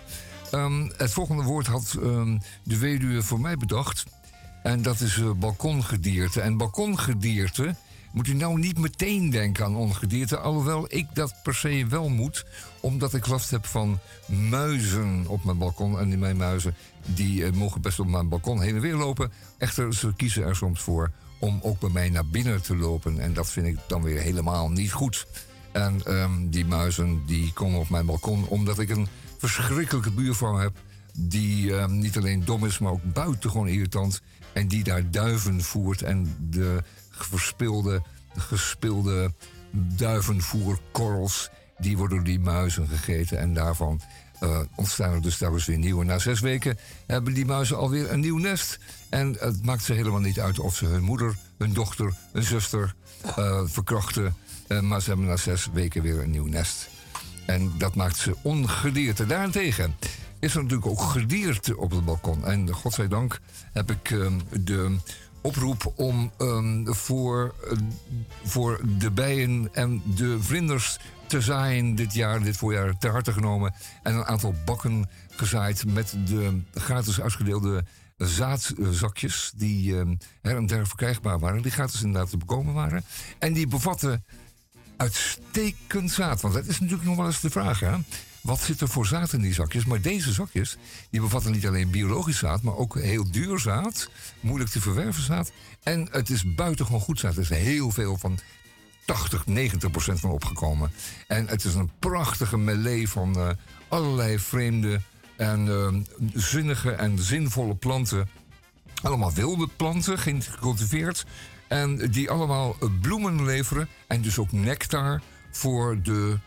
Ehm, het volgende woord had ehm, de weduwe voor mij bedacht. En dat is eh, balkongedierte. En balkongedierte moet u nou niet meteen denken aan ongedierte. Alhoewel ik dat per se wel moet. Omdat ik last heb van muizen op mijn balkon. En mijn muizen die eh, mogen best op mijn balkon heen en weer lopen. Echter, ze kiezen er soms voor om ook bij mij naar binnen te lopen. En dat vind ik dan weer helemaal niet goed. En ehm, die muizen die komen op mijn balkon omdat ik een verschrikkelijke buurvrouw heb. Die ehm, niet alleen dom is, maar ook buitengewoon irritant. En die daar duiven voert. En de verspilde, gespilde duivenvoerkorrels... die worden door die muizen gegeten. En daarvan eh, ontstaan er dus telkens weer nieuwe. Na zes weken hebben die muizen alweer een nieuw nest. En het maakt ze helemaal niet uit of ze hun moeder, hun dochter, hun zuster eh, verkrachten. Eh, maar ze hebben na zes weken weer een nieuw nest. En dat maakt ze ongedierte. Daarentegen is er natuurlijk ook gedierte op het balkon. En godzijdank heb ik ehm, de oproep om ehm, voor, eh, voor de bijen en de vlinders te zaaien dit jaar, dit voorjaar, ter harte genomen. En een aantal bakken gezaaid met de gratis uitgedeelde zaadzakjes die ehm, her en der verkrijgbaar waren. Die gratis inderdaad te bekomen waren. En die bevatten uitstekend zaad. Want dat is natuurlijk nog wel eens de vraag, hè? Wat zit er voor zaad in die zakjes? Maar deze zakjes, die bevatten niet alleen biologisch zaad... maar ook heel duur zaad, moeilijk te verwerven zaad. En het is buitengewoon goed zaad. Er is heel veel van 80, 90 procent van opgekomen. En het is een prachtige melee van eh, allerlei vreemde en eh, zinnige en zinvolle planten... Allemaal wilde planten, gecultiveerd. En die allemaal bloemen leveren. En dus ook nectar voor de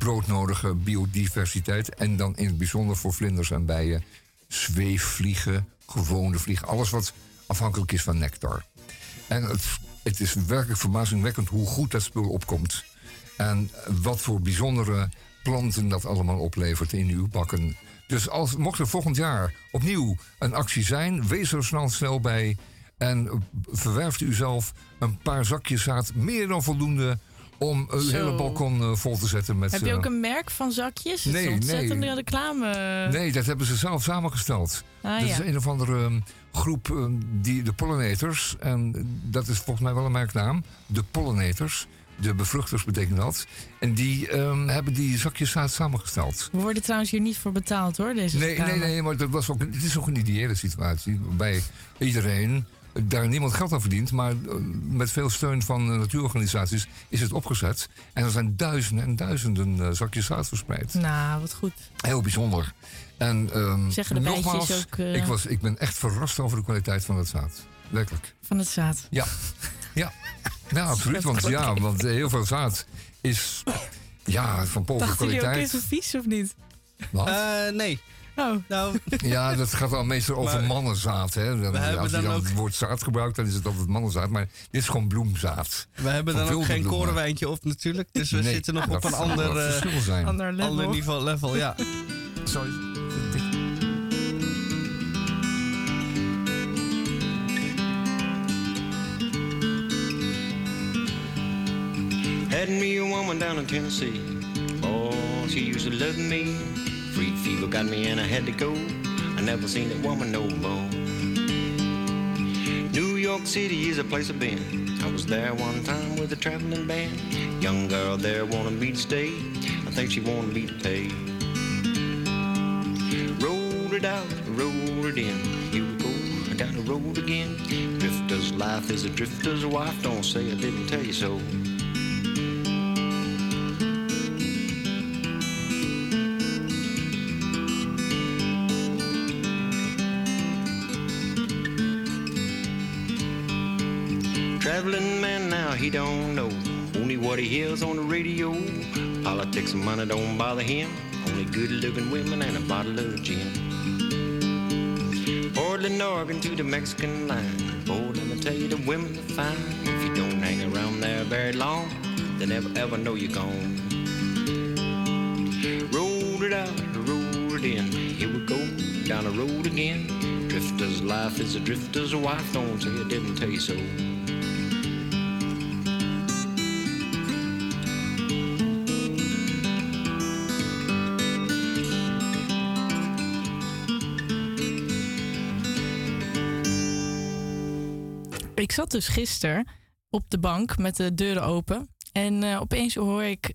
broodnodige biodiversiteit. En dan in het bijzonder voor vlinders en bijen. Zweefvliegen, gewone vliegen. Alles wat afhankelijk is van nectar. En het het is werkelijk verbazingwekkend hoe goed dat spul opkomt. En wat voor bijzondere planten dat allemaal oplevert in uw bakken. Dus als, mocht er volgend jaar opnieuw een actie zijn, wees er snel, snel bij. En verwerft u zelf een paar zakjes zaad, meer dan voldoende om uw Zo. hele balkon eh, vol te zetten met... Heb je eh, ook een merk van zakjes? Nee, is ontzettend nee. reclame. Nee, dat hebben ze zelf samengesteld. Ah, dat ja. is een of andere um, groep, um, die, de pollinators. En dat is volgens mij wel een merknaam. De pollinators. De bevruchters betekent dat. En die um, hebben die zakjes samengesteld. We worden trouwens hier niet voor betaald hoor, deze Nee, reclame. nee, nee, maar dat was ook, het is ook een ideële situatie. Waarbij iedereen daar niemand geld aan verdient. Maar uh, met veel steun van uh, natuurorganisaties is het opgezet. En er zijn duizenden en duizenden uh, zakjes zaad verspreid. Nou, wat goed. Heel bijzonder. En um, Zeggen de nogmaals, ook... eh, ik, was, ik ben echt verrast over de kwaliteit van het zaad. Werkelijk. Van het zaad. Ja, ja. ja absoluut. Want, ja, want heel veel zaad is ja, van povere Dachten jullie ook kwaliteit. eens vies of niet? Wat? Eh, nee. Oh, Nou, Ja, dat gaat dan meestal over Maar- mannenzaad. Hè. Dan, We als je dan dan ook- het woord zaad gebruikt, dan is het altijd mannenzaad. Maar dit is gewoon bloemzaad. we hebben dan ook geen bloemen. korenwijntje op natuurlijk. Dus we Nee, zitten nog op een ander, eh, ander level. ander niveau, level. Ja. Sorry. Had me a woman down in Tennessee. Oh, she used to love me. Fever got me and I had to go. I never seen that woman no more. New York City is a place I've been. I was there one time with a traveling band. Young girl there wanted me to stay. I think she wanted me to pay. Rolled it out, rolled it in. Here we go, down the road again. Drifter's life is a drifter's wife. Don't say I didn't tell you so. Don't know only what he hears on the radio. Politics and money don't bother him. Only good looking women and a bottle of gin. Portland, Oregon to the Mexican line. Boy, let me tell you, the women are fine. If you don't hang around there very long, they never ever know you're gone. Rolled it out, rolled it in. Here we go, down the road again. Drifter's life is a drifter's wife. Don't say I didn't tell you so. Ik zat dus gisteren op de bank met de deuren open. En eh, opeens hoor ik.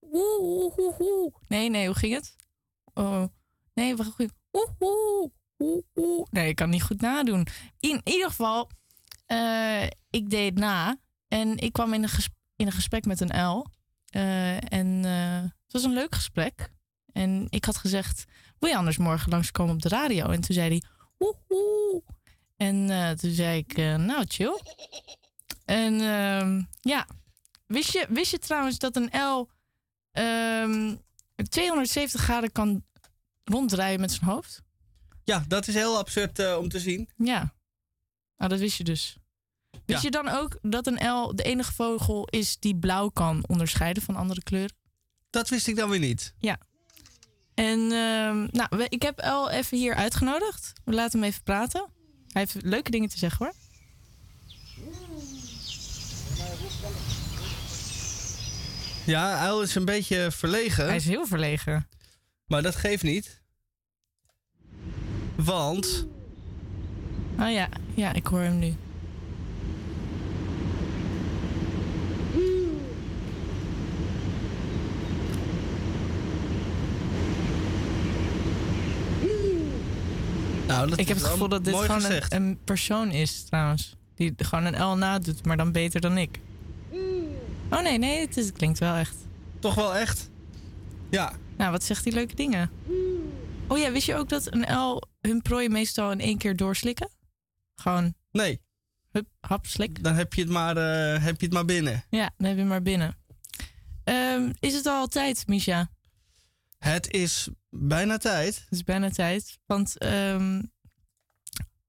oeh, oeh. Nee, nee, hoe ging het? Oh, nee, wat. Nee, ik kan niet goed nadoen. In ieder geval, eh, ik deed na. En ik kwam in een, ges- in een gesprek met een L. En het was een leuk gesprek. En ik had gezegd: Wil je anders morgen langskomen op de radio? En toen zei hij: oeh. En eh, toen zei ik, eh, nou chill. En ehm, ja, wist je, wist je trouwens dat een L ehm, 270 graden kan ronddraaien met zijn hoofd? ja, dat is heel absurd eh, om te zien. Ja. Nou, dat wist je dus. Wist Ja. je dan ook dat een L de enige vogel is die blauw kan onderscheiden van andere kleuren? Dat wist ik dan weer niet. En ehm, nou, ik heb El even hier uitgenodigd. We laten hem even praten. Hij heeft leuke dingen te zeggen hoor. Ja, Uil is een beetje verlegen. Hij is heel verlegen. Maar dat geeft niet. Want Oh ja, ja, ik hoor hem nu. Nou, dat Ik heb het gevoel dat dit gewoon een, persoon is, trouwens. Die gewoon een L nadoet, maar dan beter dan ik. Oh nee, nee, het, is, het klinkt wel echt. Toch wel echt? Ja. Nou, wat zegt die leuke dingen? Oh ja, wist je ook dat een L hun prooi meestal in één keer doorslikken? Gewoon, Nee, hup, hap, slik. dan heb je het maar, eh, heb je het maar binnen. Ja, dan heb je hem maar binnen. Ehm, is het al tijd, Misha? Het is bijna tijd. Het is bijna tijd. Want ehm,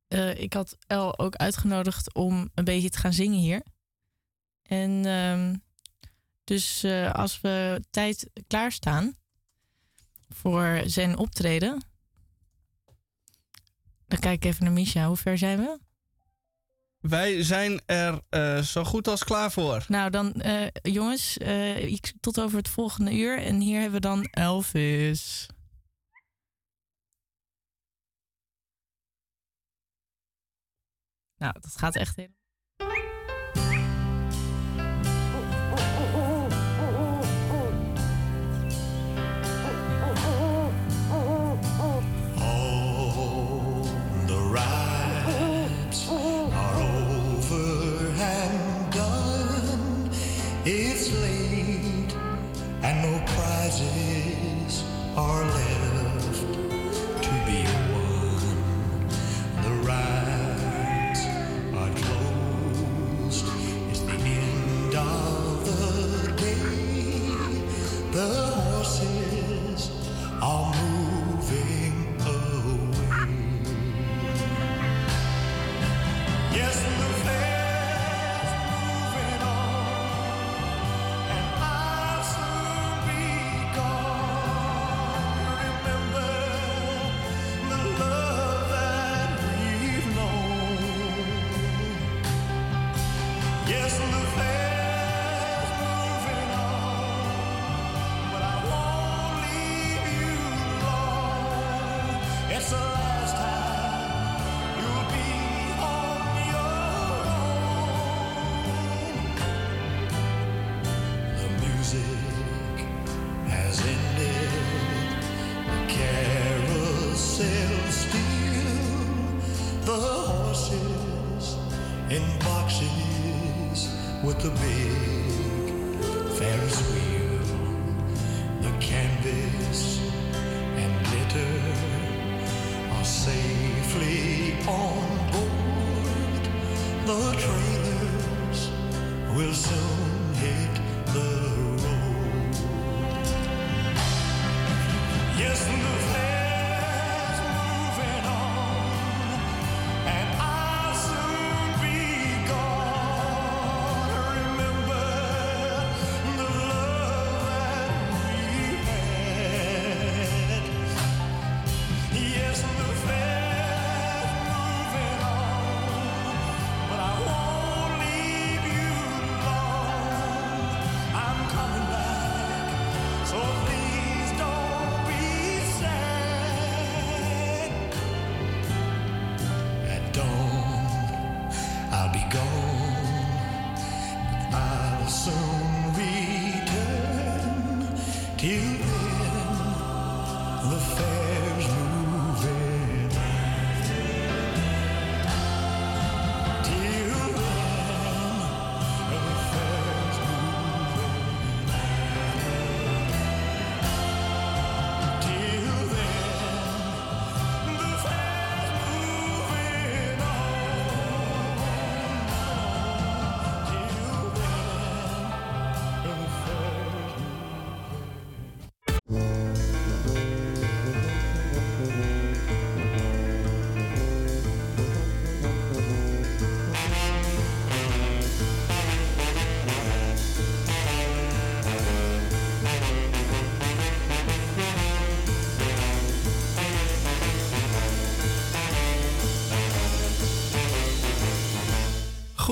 eh, ik had El ook uitgenodigd om een beetje te gaan zingen hier. En ehm, dus eh, als we tijd klaarstaan voor zijn optreden, dan kijk ik even naar Misha. Hoe ver zijn we? Wij zijn er eh, zo goed als klaar voor. Nou, dan eh, jongens, eh, tot over het volgende uur. En hier hebben we dan Elvis. Nou, dat gaat echt helemaal.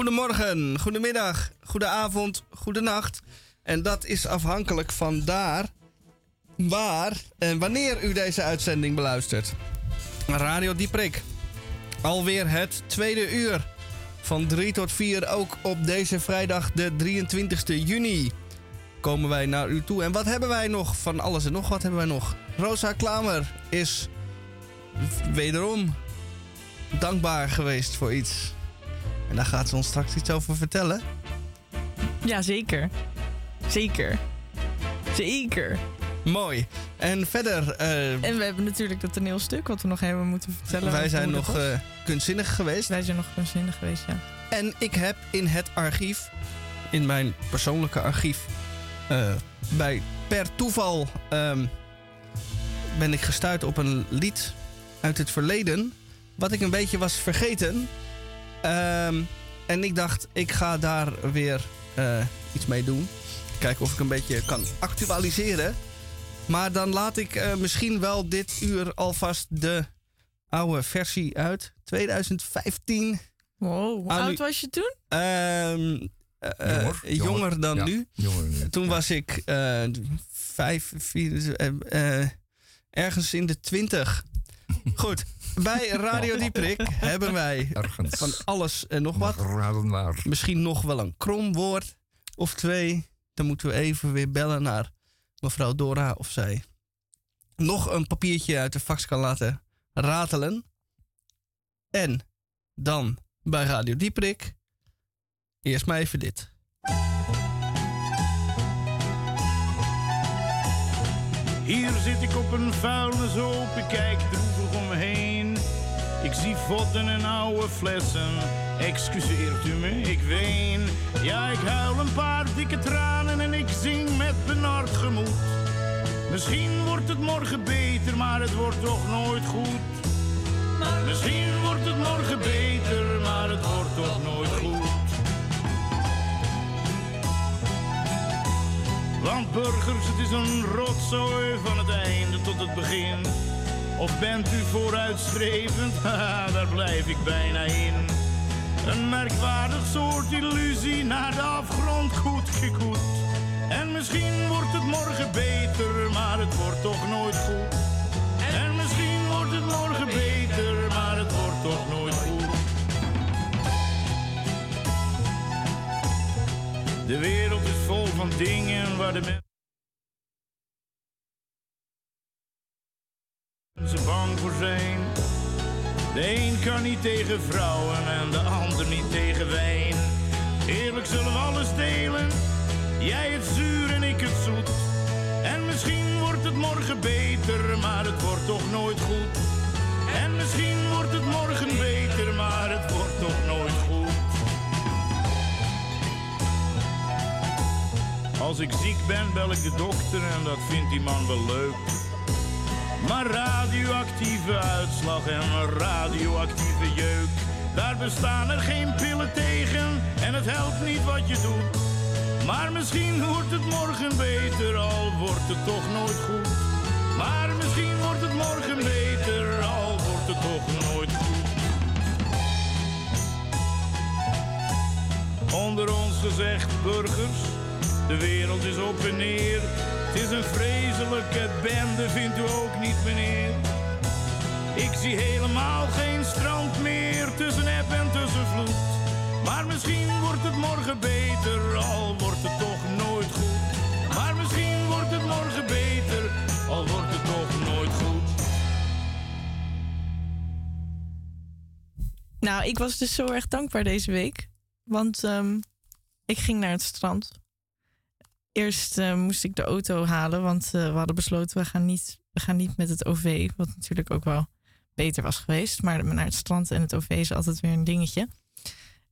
Goedemorgen, goedemiddag, goedenavond, goedenacht. En dat is afhankelijk van daar, waar en wanneer u deze uitzending beluistert. Radio Dieprik. Alweer het tweede uur. Van 3 tot 4 ook op deze vrijdag de 23e juni. Komen wij naar u toe. En wat hebben wij nog? Van alles en nog wat hebben wij nog. Rosa Klamer is wederom dankbaar geweest voor iets. En daar gaat ze ons straks iets over vertellen. Ja, zeker. Zeker. Zeker. Mooi. En verder, eh, En we hebben natuurlijk dat toneelstuk wat we nog hebben moeten vertellen. wij zijn nog eh, kunstzinnig geweest. Wij zijn nog kunstzinnig geweest, ja. En ik heb in het archief, in mijn persoonlijke archief, eh, bij per toeval ehm, ben ik gestuurd op een lied uit het verleden wat ik een beetje was vergeten. Ehm, en ik dacht, ik ga daar weer eh, iets mee doen. Kijken of ik een beetje kan actualiseren. Maar dan laat ik eh, misschien wel dit uur alvast de oude versie uit. 2015. Wow, hoe oud was je toen? Ehm, eh, Jonger, jonger, jonger. dan Ja, nu. jonger dan nu. Toen was ik eh, vijf, vier, ergens in de twintig. Goed, bij Radio Dieprik hebben wij Ergens. van alles en nog wat. Misschien nog wel een krom woord of twee. Dan moeten we even weer bellen naar mevrouw Dora of zij nog een papiertje uit de fax kan laten ratelen. En dan bij Radio Dieprik. Eerst maar even dit. Hier zit ik op een vuilnishoop, ik kijk. Ik zie vodden en oude flessen, excuseert u me, ik ween. Ja, ik huil een paar dikke tranen en ik zing met benard gemoed. Misschien wordt het morgen beter, maar het wordt toch nooit goed. Misschien wordt het morgen beter, maar het wordt toch nooit goed. Want burgers, het is een rotzooi van het einde tot het begin. Of bent u vooruitstrevend? Daar blijf ik bijna in. Een merkwaardig soort illusie naar de afgrond goed gekoet. En misschien wordt het morgen beter, maar het wordt toch nooit goed. En misschien wordt het morgen beter, maar het wordt toch nooit goed. De wereld is vol van dingen waar de mensen bang voor zijn. De een kan niet tegen vrouwen en de ander niet tegen wijn. Eerlijk zullen we alles delen, jij het zuur en ik het zoet. En misschien wordt het morgen beter, maar het wordt toch nooit goed. En misschien wordt het morgen beter, maar het wordt toch nooit goed. Als ik ziek ben, bel ik de dokter en dat vindt die man wel leuk. Maar radioactieve uitslag en radioactieve jeuk, daar bestaan er geen pillen tegen en het helpt niet wat je doet. Maar misschien wordt het morgen beter, al wordt het toch nooit goed. Maar misschien wordt het morgen beter, al wordt het toch nooit goed. Onder ons gezegd, burgers, de wereld is op en neer. Het is een vreselijke bende, vindt u ook niet, meneer? Ik zie helemaal geen strand meer tussen eb en tussen vloed. Maar misschien wordt het morgen beter, al wordt het toch nooit goed. Maar misschien wordt het morgen beter, al wordt het toch nooit goed. Nou, ik was dus zo erg dankbaar deze week. Want ehm, ik ging naar het strand. Eerst eh, moest ik de auto halen, want eh, we hadden besloten we gaan, niet, we gaan niet met het OV. Wat natuurlijk ook wel beter was geweest. Maar naar het strand en het OV is altijd weer een dingetje.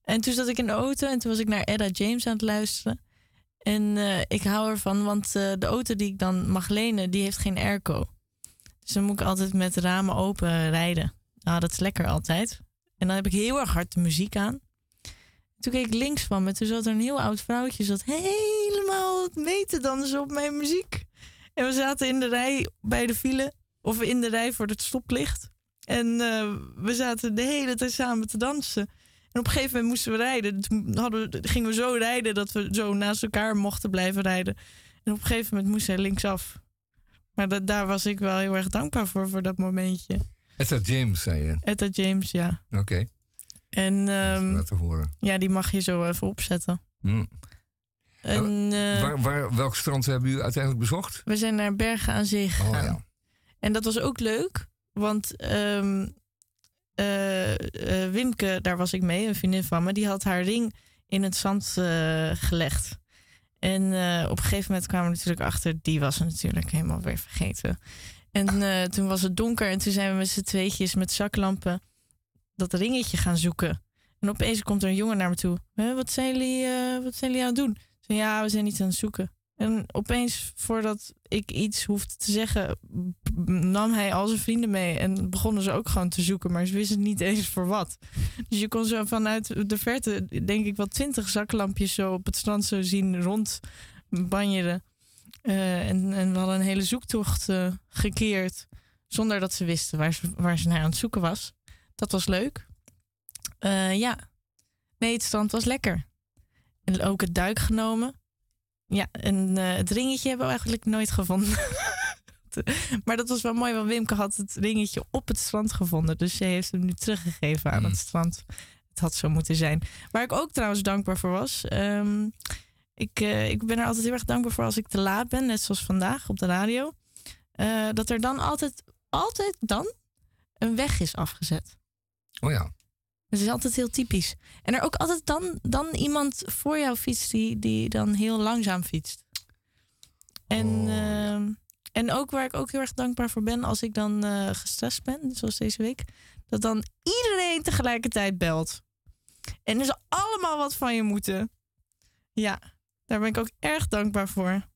En toen zat ik in de auto en toen was ik naar Edda James aan het luisteren. En eh, ik hou ervan, want de auto die ik dan mag lenen, die heeft geen airco. Dus dan moet ik altijd met ramen open rijden. Nou, dat is lekker altijd. En dan heb ik heel erg hard de muziek aan. Toen keek ik links van me. Toen zat er een heel oud vrouwtje. Zat helemaal mee te dansen op mijn muziek. En we zaten in de rij bij de file. Of in de rij voor het stoplicht. En eh, we zaten de hele tijd samen te dansen. En op een gegeven moment moesten we rijden. Toen hadden we, gingen we zo rijden dat we zo naast elkaar mochten blijven rijden. En op een gegeven moment moest hij linksaf. Maar dat, daar was ik wel heel erg dankbaar voor, voor dat momentje. Etta James, zei je. Etta James, ja. Oké, En ehm, horen. ja, die mag je zo even opzetten. En eh, waar, waar, welk strand hebben u uiteindelijk bezocht? we zijn naar Bergen aan Zee gegaan. Oh ja. En dat was ook leuk, want ehm, eh, eh, Wimke, daar was ik mee, een vriendin van me, die had haar ring in het zand gelegd. En op een gegeven moment kwamen we natuurlijk achter, die was natuurlijk helemaal weer vergeten. En toen was het donker en toen zijn we met z'n tweetjes met zaklampen dat ringetje gaan zoeken. En opeens komt er een jongen naar me toe. "Hè, wat, zijn jullie, eh, wat zijn jullie aan het doen? Zei, ja, we zijn iets aan het zoeken. En opeens, voordat ik iets hoefde te zeggen, nam hij al zijn vrienden mee. En begonnen ze ook gewoon te zoeken, maar ze wisten niet eens voor wat. Dus je kon zo vanuit de verte, denk ik wel twintig zaklampjes zo op het strand zo zien rondbanjeren. Eh, en, en we hadden een hele zoektocht eh, gekeerd, zonder dat ze wisten waar ze, waar ze naar aan het zoeken was. Dat was leuk. Eh, ja, nee, het strand was lekker. En ook het duik genomen. Ja, en eh, het ringetje hebben we eigenlijk nooit gevonden. maar dat was wel mooi, want Wimke had het ringetje op het strand gevonden. Dus ze heeft hem nu teruggegeven aan het strand. Het had zo moeten zijn. Waar ik ook trouwens dankbaar voor was. ehm, ik, eh, ik ben er altijd heel erg dankbaar voor als ik te laat ben, net zoals vandaag op de radio. dat er dan altijd, altijd dan een weg is afgezet. Oh ja. Het is altijd heel typisch. En er ook altijd dan, dan iemand voor jou fietst die, die dan heel langzaam fietst. En, ehm, en ook waar ik ook heel erg dankbaar voor ben als ik dan eh, gestrest ben, zoals deze week, dat dan iedereen tegelijkertijd belt. En ze allemaal wat van je moeten. Ja, daar ben ik ook erg dankbaar voor.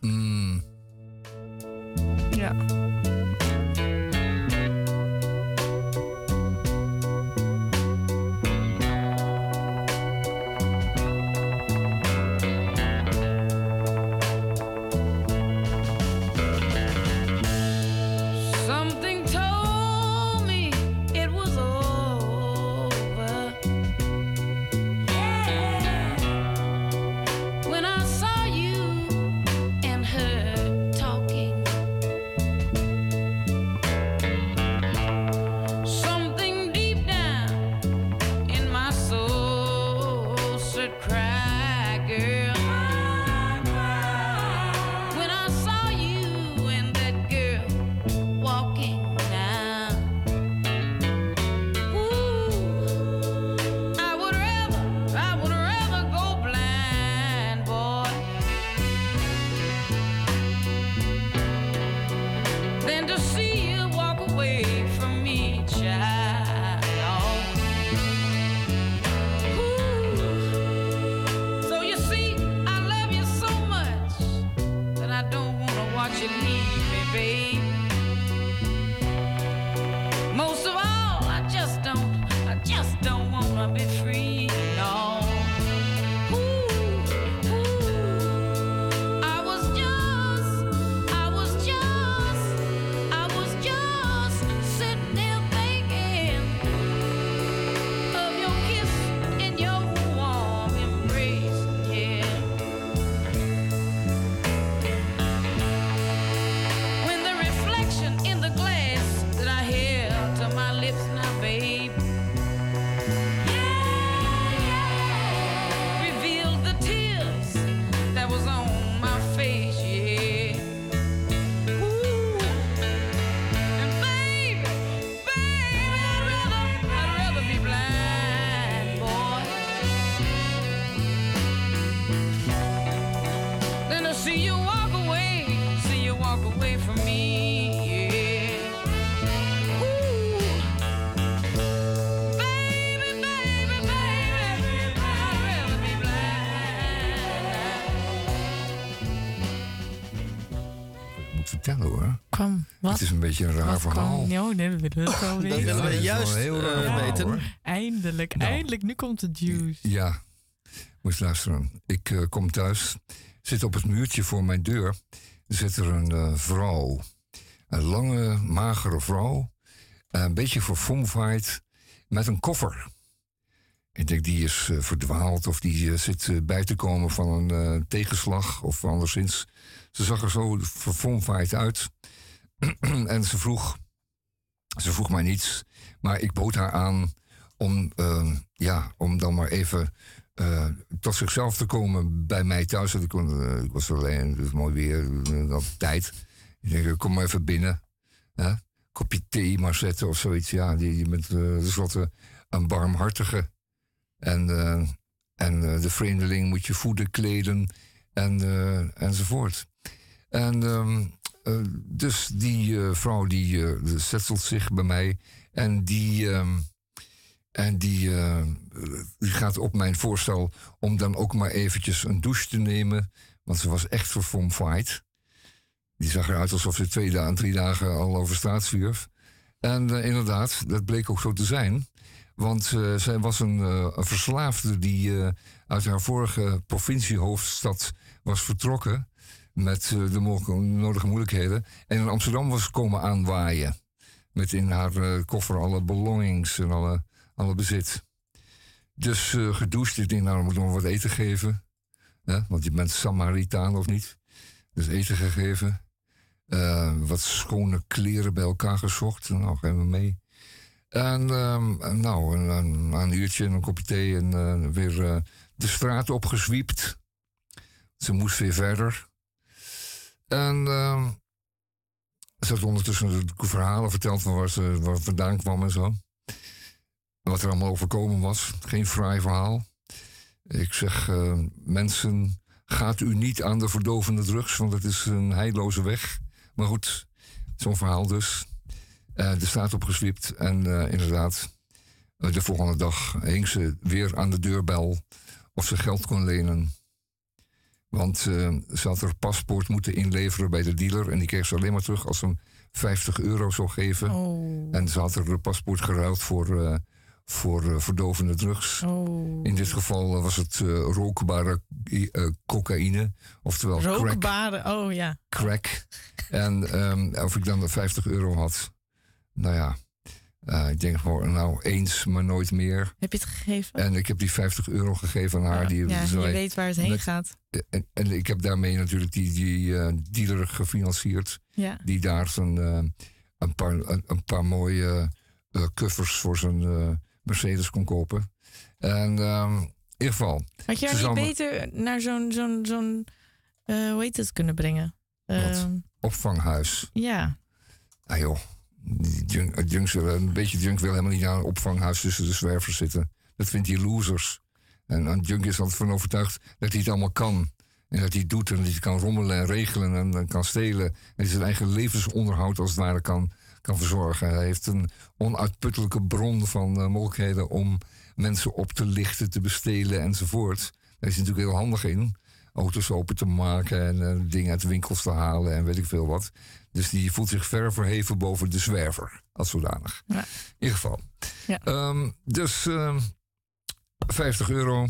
Mm. Ja. Beetje een raar Wat verhaal. nee, dat willen we wel Dat weten. willen we juist heel raar eh, verhaal, weten. hoor. Eindelijk, Nou. eindelijk. Nu komt de juice. Ja, moet je luisteren. Ik eh, kom thuis, zit op het muurtje voor mijn deur. Zit er een eh, vrouw. Een lange, magere vrouw. een beetje verfomfaaid. Met een koffer. Ik denk, die is verdwaald of die zit bij te komen van een eh, tegenslag of anderszins. Ze zag er zo verfomfaaid uit. en ze vroeg, ze vroeg mij niets, maar ik bood haar aan om, eh, ja, om dan maar even eh, tot zichzelf te komen bij mij thuis. Ik, eh, ik was alleen, het is mooi weer, eh, dat tijd. Ik denk, eh, kom maar even binnen. Kopje thee maar zetten of zoiets. Ja, die, eh, tenslotte een barmhartige. En, eh, en eh, de vreemdeling moet je voeden, kleden en, eh, enzovoort. En ehm, eh, dus die eh, vrouw die eh, zettelt zich bij mij en die, ehm, en die, die gaat op mijn voorstel om dan ook maar eventjes een douche te nemen. Want ze was echt verfomfaaid. Die zag eruit alsof ze twee dagen, drie dagen al over straat zwierf. En inderdaad, dat bleek ook zo te zijn. Want zij was een, een verslaafde die uit haar vorige provinciehoofdstad was vertrokken. Met eh, de nodige moeilijkheden. En in Amsterdam was komen aanwaaien. Met in haar eh, koffer alle belongings en alle, alle bezit. Dus eh gedoucht. Ik denk, nou, dan moet ik nog wat eten geven. Hè? Want je bent Samaritaan of niet? Dus eten gegeven. Wat schone kleren bij elkaar gezocht. Nou, gaan we mee. En ehm, nou, een, uurtje en een kopje thee en weer de straat opgezwiept. Ze moest weer verder. En ehm, ze had ondertussen de verhalen verteld van waar ze waar vandaan kwam en zo. Wat er allemaal overkomen was. Geen fraai verhaal. Ik zeg, eh, mensen, gaat u niet aan de verdovende drugs, want het is een heilloze weg. Maar goed, zo'n verhaal dus. Eh, de straat opgezwiept en eh, inderdaad, eh, de volgende dag hing ze weer aan de deurbel of ze geld kon lenen. Want eh, ze had haar paspoort moeten inleveren bij de dealer en die kreeg ze alleen maar terug als ze hem 50 euro zou geven. Oh. En ze had haar paspoort geruild voor, eh, voor eh, verdovende drugs. Oh. In dit geval was het rookbare cocaïne, oftewel crack Rookbaren. Oh ja. crack. En ehm, of ik dan de 50 euro had. Nou ja, eh, ik denk gewoon, nou eens, maar nooit meer. Heb je het gegeven? En ik heb die 50 euro gegeven aan haar. ja, die ja, zei- je weet waar het heen met- gaat. En, en ik heb daarmee natuurlijk die, die eh, dealer gefinancierd. Ja. Die daar zijn, eh, een, paar, een, een paar mooie kuffers voor zijn Mercedes kon kopen. En ehm, in ieder geval. Had je haar niet beter naar zo'n, zo'n, zo'n hoe heet het, kunnen brengen? Ehm, opvanghuis. ja. Ah joh, junk, een beetje junk wil helemaal niet aan een opvanghuis tussen de zwervers zitten. Dat vindt hij losers. En een junk is altijd van overtuigd dat hij het allemaal kan. En dat hij doet en dat hij kan rommelen en regelen en, kan stelen. En zijn eigen levensonderhoud als het ware kan, kan verzorgen. Hij heeft een onuitputtelijke bron van eh, mogelijkheden om mensen op te lichten, te bestelen enzovoort. Daar is natuurlijk heel handig in. Auto's open te maken en eh, dingen uit winkels te halen en weet ik veel wat. Dus die voelt zich ver verheven boven de zwerver, als zodanig. Ja. In ieder geval. Ja. Ehm, dus ehm 50 euro.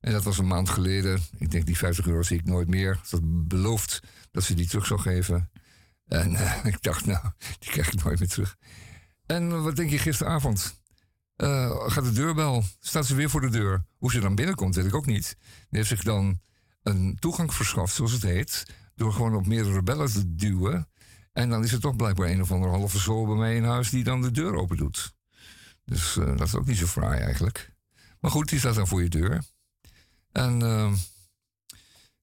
En dat was een maand geleden. Ik denk, die 50 euro zie ik nooit meer. Ze had beloofd dat ze die terug zou geven. En eh, ik dacht, nou, die krijg ik nooit meer terug. En eh, wat denk je gisteravond? Eh, gaat de deurbel? Staat ze weer voor de deur? Hoe ze dan binnenkomt, weet ik ook niet. Die heeft zich dan een toegang verschaft, zoals het heet. Door gewoon op meerdere bellen te duwen. En dan is er toch blijkbaar een of andere halve zool bij mij in huis die dan de deur open doet. Dus eh, dat is ook niet zo fraai eigenlijk. Maar goed, die staat dan voor je deur. En ehm,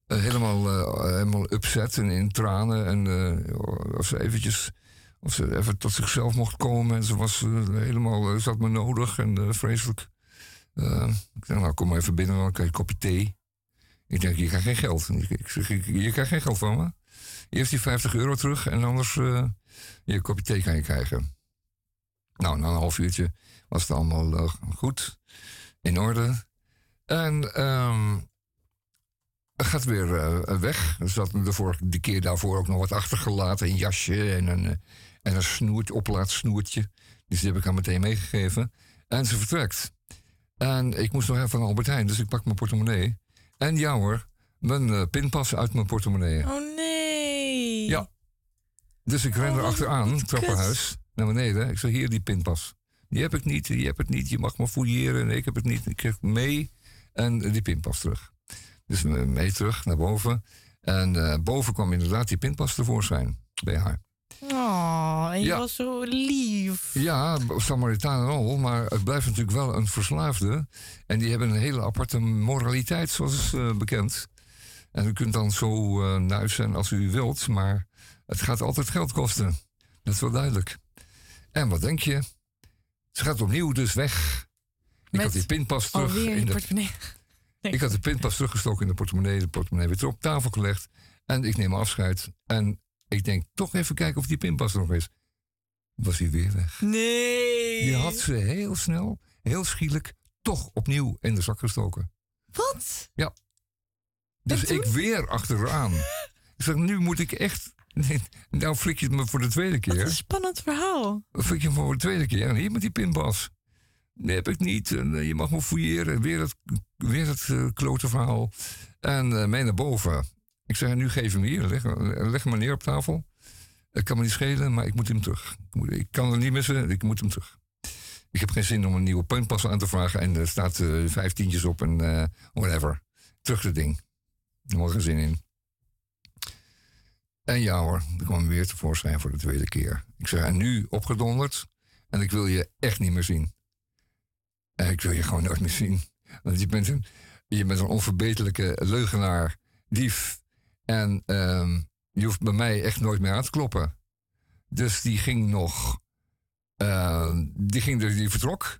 eh, helemaal, eh, helemaal upset en in tranen. En of ze eventjes of ze even tot zichzelf mocht komen. En ze was helemaal, had me nodig en vreselijk. Eh, ik dacht, nou kom maar even binnen, dan krijg je een kopje thee. Ik denk, je krijgt geen geld. Ik, zeg, je krijgt geen geld van me. Eerst die 50 euro terug en anders eh, je kopje thee kan je krijgen. Nou, na een half uurtje was het allemaal eh, goed, in orde. En ehm gaat weer eh, weg. Had me de vorige keer daarvoor ook nog wat achtergelaten. Een jasje en een, en een snoert, oplaadsnoertje. Dus die heb ik haar meteen meegegeven. En ze vertrekt. En ik moest nog even naar Albert Heijn, dus ik pak mijn portemonnee. En ja hoor, mijn pinpas uit mijn portemonnee. Oh nee. Dus ik ren Oh, er achteraan, trappenhuis, naar beneden. Ik zeg, hier die pinpas. Die heb ik niet, die heb ik niet. Je mag me fouilleren. Nee, ik heb het niet. Ik krijg mee en die pinpas terug. Dus me- mee terug naar boven. En eh, boven kwam inderdaad die pinpas tevoorschijn bij haar. Oh, en je Ja. was zo lief. Ja, Samaritaan en al, maar het blijft natuurlijk wel een verslaafde. En die hebben een hele aparte moraliteit, zoals eh, bekend. En u kunt dan zo eh nuis zijn als u wilt, maar het gaat altijd geld kosten. Dat is wel duidelijk. En wat denk je? Ze gaat opnieuw dus weg. Ik Met had die pinpas terug in de portemonnee. ik had de pinpas teruggestoken in de portemonnee. De portemonnee weer op tafel gelegd. En ik neem afscheid. En ik denk toch even kijken of die pinpas er nog is. Was hij weer weg. Nee. Die had ze heel snel, heel schielijk, toch opnieuw in de zak gestoken. Wat? Dus ik weer achteraan. Ik zeg, nu moet ik echt... Nou flik je het me voor de tweede keer. Een spannend verhaal. Flik je me voor de tweede keer. En hier met die pinpas. Nee, heb ik niet. En, eh, je mag me fouilleren. Weer het, weer het eh, klote verhaal. En eh, mij naar boven. Ik zeg, nu geef hem hier. Leg, leg neer op tafel. Het kan me niet schelen, maar ik moet hem terug. Ik, moet- ik kan het niet missen, ik moet hem terug. Ik heb geen zin om een nieuwe pinpas aan te vragen. En er staat eh vijf tientjes op en whatever. Terug het ding. Helemaal geen zin in. En ja hoor, dan kwam weer tevoorschijn voor de tweede keer. Ik zeg, en nu opgedonderd. En ik wil je echt niet meer zien. En ik wil je gewoon nooit meer zien. Want je bent een, je bent een onverbeterlijke leugenaar, dief. En ehm, je hoeft bij mij echt nooit meer aan te kloppen. Dus die ging nog. eh, die ging dus, die vertrok.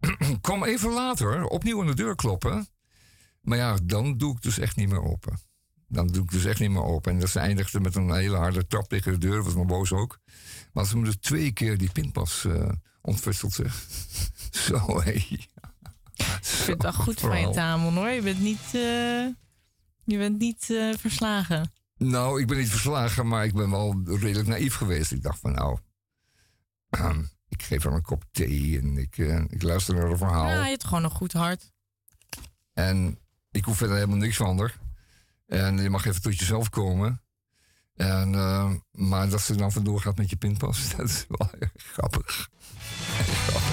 Kwam even later opnieuw aan de deur kloppen. Maar ja, dan doe ik dus echt niet meer open. Dan doe ik dus echt niet meer open. En dat ze eindigde met een hele harde trap tegen de deur. Was nog boos ook. Maar ze me dus twee keer die pinpas eh ontfutseld, zeg. Zo, hé. Ik vind het wel goed van je Tamon hoor. Je bent niet, eh, je bent niet eh, verslagen. Nou, ik ben niet verslagen, maar ik ben wel redelijk naïef geweest. Ik dacht van, nou, ehm, ik geef haar een kop thee en ik, ik luister naar een verhaal. Ja, je hebt gewoon een goed hart. En ik hoef verder helemaal niks van haar. En je mag even tot jezelf komen. En, eh, maar dat ze dan vandoor gaat met je pinpas, dat is wel grappig. Grappig.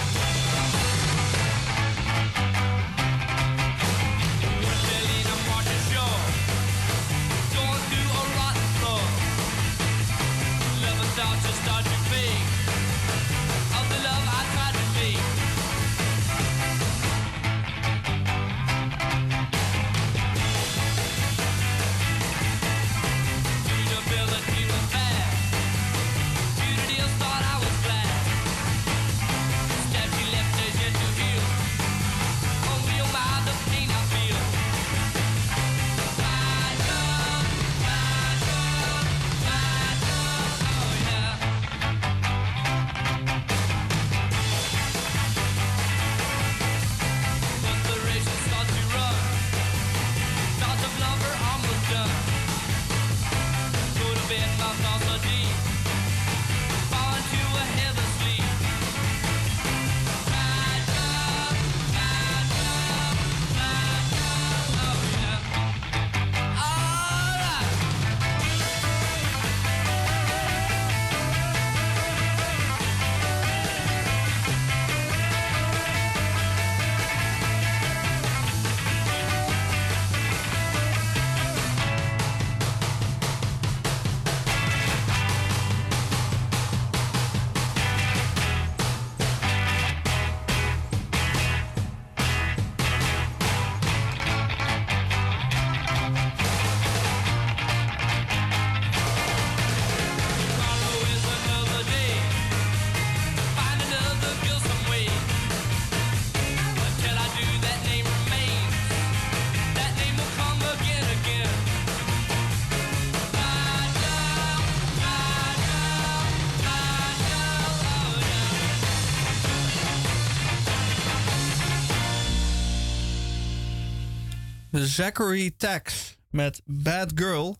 Zachary Tax met Bad Girl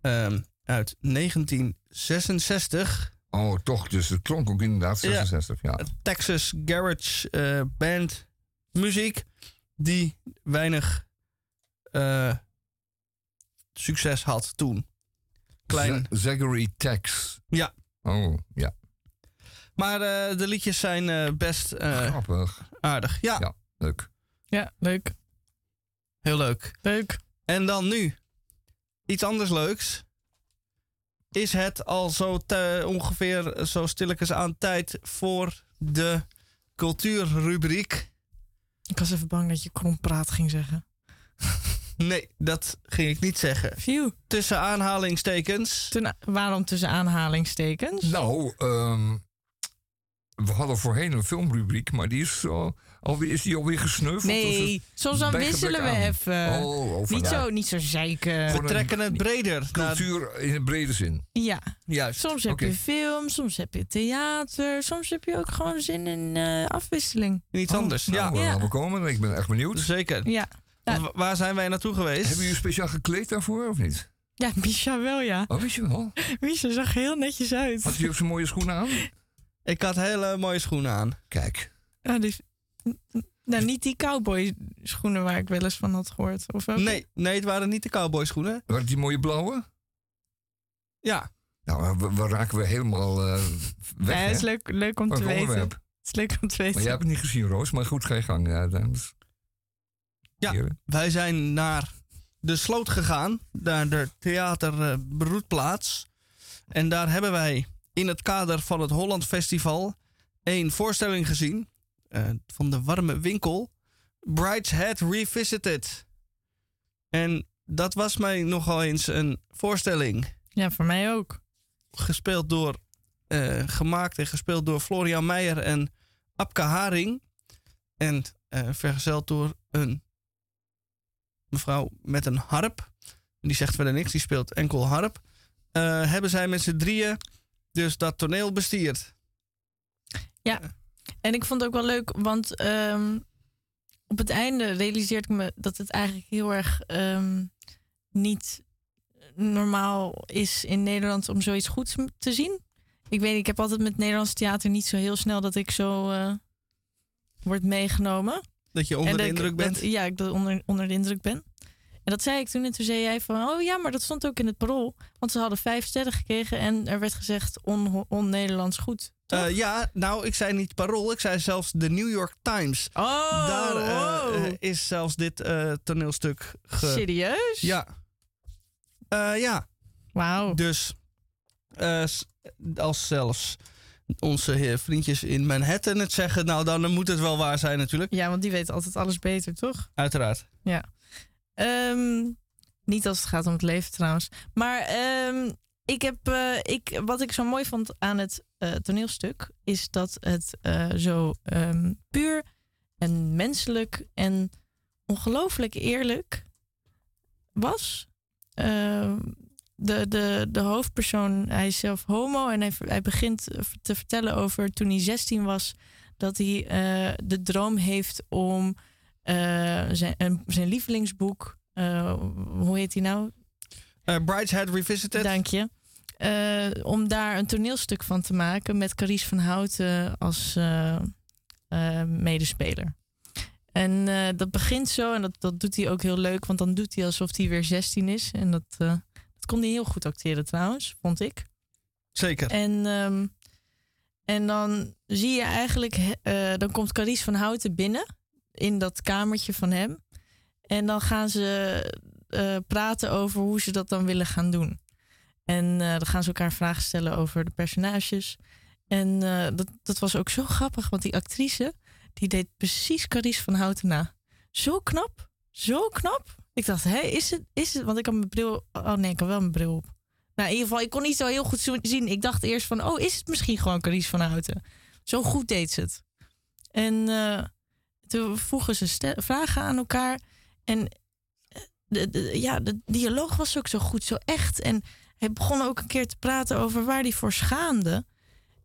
ehm, uit 1966. Oh, toch, dus het klonk ook inderdaad 66, ja. Texas Garage eh, Band muziek die weinig eh, succes had toen. Klein. Z- Zachary Tax. Ja. Oh, ja. Maar eh, de liedjes zijn eh, best eh, Grappig. aardig. Ja. Ja, leuk. Ja, leuk. Heel leuk. Leuk. En dan nu. Iets anders leuks. Is het al zo te- ongeveer zo stilletjes aan tijd voor de cultuurrubriek? Ik was even bang dat je krompraat ging zeggen. Nee, dat ging ik niet zeggen. Phew. Tussen aanhalingstekens. Waarom tussen aanhalingstekens? Nou, ehm, we hadden voorheen een filmrubriek, maar die is, al, alweer, is die alweer gesneuveld? Nee, Of soms dan wisselen we aan? even. Oh, oh, niet, vandaar. zo, niet zo zeiken. We trekken het breder. naar- Cultuur in een brede zin. Ja, Juist. soms heb je film, soms heb je theater, soms heb je ook gewoon zin in eh, afwisseling. Iets anders. Nou, ja, we Ja. komen. Ik ben echt benieuwd. zeker. Ja, Ja. Wa- Waar zijn wij naartoe geweest? Hebben jullie speciaal gekleed daarvoor of niet? Ja, Misha wel, ja. Oh, wist je wel? Misha zag heel netjes uit. Had hij ook zijn mooie schoenen aan? Ik had hele mooie schoenen aan. Kijk. Ja, dus, nou, niet die cowboy schoenen waar ik wel eens van had gehoord. Of wel? Nee, nee, het waren niet de cowboy schoenen. Waren het die mooie blauwe? Ja, Nou, we, we raken we helemaal eh weg, Ja, het is hè? leuk, leuk om te weten. onderwerp. Het is leuk om te weten. Maar jij hebt het niet gezien, Roos. Maar goed, ga je gang. Ja, Ja. Hier. wij zijn naar de sloot gegaan, naar de theater eh, Broedplaats. En daar hebben wij in het kader van het Holland Festival een voorstelling gezien eh, van de warme winkel. Bride's Head Revisited. En dat was mij nogal eens een voorstelling. Ja, voor mij ook. Gespeeld door, eh, gemaakt en gespeeld door Florian Meijer en Abke Haring. En eh, vergezeld door een mevrouw met een harp. Die zegt verder niks, die speelt enkel harp. Hebben zij met z'n drieën dus dat toneel bestierd. Ja, en ik vond het ook wel leuk, want ehm, op het einde realiseerde ik me dat het eigenlijk heel erg ehm, niet normaal is in Nederland om zoiets goeds te zien. Ik weet niet, ik heb altijd met Nederlands theater niet zo heel snel dat ik zo eh word meegenomen. Dat je onder En de ik- indruk bent. dat- ja, ik dat onder, onder de indruk ben. En dat zei ik toen. En toen zei jij van, oh ja, maar dat stond ook in het parool. Want ze hadden vijf sterren gekregen en er werd gezegd on- on-Nederlands goed. Eh, ja, nou, ik zei niet parool, ik zei zelfs de New York Times. Oh, Daar eh, wow. eh, is zelfs dit toneelstuk ge... Serieus? Ja. Ja. Wauw. Dus als zelfs onze heer vriendjes in Manhattan het zeggen, nou dan moet het wel waar zijn natuurlijk. Ja, want die weten altijd alles beter, toch? Uiteraard. Ja. Ehm, niet als het gaat om het leven trouwens. Maar ehm, ik heb, eh, ik, wat ik zo mooi vond aan het eh, toneelstuk... is dat het eh, zo ehm, puur en menselijk en ongelooflijk eerlijk was. De, de, de hoofdpersoon, hij is zelf homo... en hij, hij begint te vertellen over toen hij 16 was... dat hij de droom heeft om zijn, een- zijn lievelingsboek. eh, hoe heet die nou? Eh Bride's Head Revisited. Dank je. Eh, om daar een toneelstuk van te maken met Carice van Houten als eh, eh, medespeler. En eh, dat begint zo en dat, dat doet hij ook heel leuk, want dan doet hij alsof hij weer 16 is. En dat, eh, dat kon hij heel goed acteren trouwens, vond ik. Zeker. En, ehm, en dan zie je eigenlijk, eh, dan komt Carice van Houten binnen in dat kamertje van hem. En dan gaan ze eh, praten over hoe ze dat dan willen gaan doen. En eh, dan gaan ze elkaar vragen stellen over de personages. En eh, dat, dat was ook zo grappig, want die actrice, die deed precies Carice van Houten na. Zo knap, zo knap. Ik dacht, hé, is het, is het, want ik had mijn bril, oh nee, ik had wel mijn bril op. Nou, in ieder geval, ik kon niet zo heel goed zien. Ik dacht eerst van, oh, is het misschien gewoon Carice van Houten? Zo goed deed ze het. En toen vroegen ze vragen aan elkaar. En eh, de, ja, de dialoog was ook zo goed, zo echt. En hij begon ook een keer te praten over waar hij voor schaamde.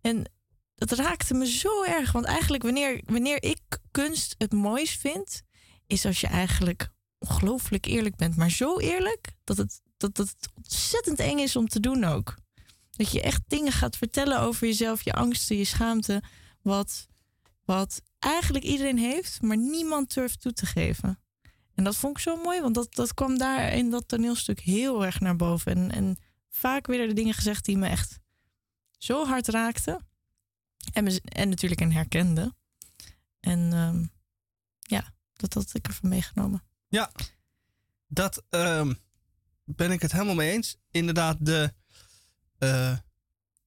En dat raakte me zo erg. Want eigenlijk, wanneer, wanneer ik kunst het mooist vind, is als je eigenlijk ongelooflijk eerlijk bent. Maar zo eerlijk dat het, dat, dat ontzettend eng is om te doen ook. Dat je echt dingen gaat vertellen over jezelf, je angsten, je schaamte. Wat, wat eigenlijk iedereen heeft, maar niemand durft toe te geven. En dat vond ik zo mooi, want dat, dat kwam daar in dat toneelstuk heel erg naar boven. En, en vaak werden er dingen gezegd die me echt zo hard raakten. En, en natuurlijk een herkende. En ehm, ja, dat had ik ervan meegenomen. Ja, dat ehm, ben ik het helemaal mee eens. Inderdaad, de eh,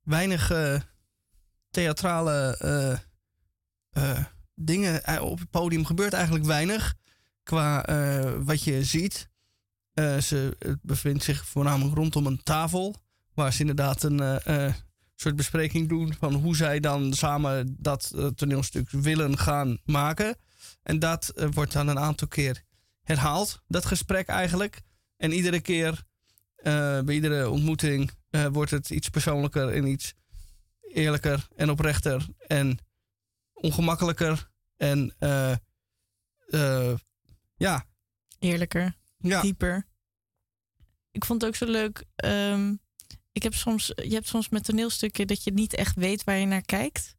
weinige theatrale eh, eh, dingen eh, op het podium gebeurt eigenlijk weinig. Qua eh, wat je ziet. Eh, ze het bevindt zich voornamelijk rondom een tafel. Waar ze inderdaad een soort bespreking doen van hoe zij dan samen dat toneelstuk willen gaan maken. En dat wordt dan een aantal keer herhaald, dat gesprek eigenlijk. En iedere keer, bij iedere ontmoeting, wordt het iets persoonlijker en iets eerlijker en oprechter en ongemakkelijker. En eh, ja, eerlijker, Ja. dieper. Ik vond het ook zo leuk. ehm, ik heb soms, je hebt soms met toneelstukken dat je niet echt weet waar je naar kijkt.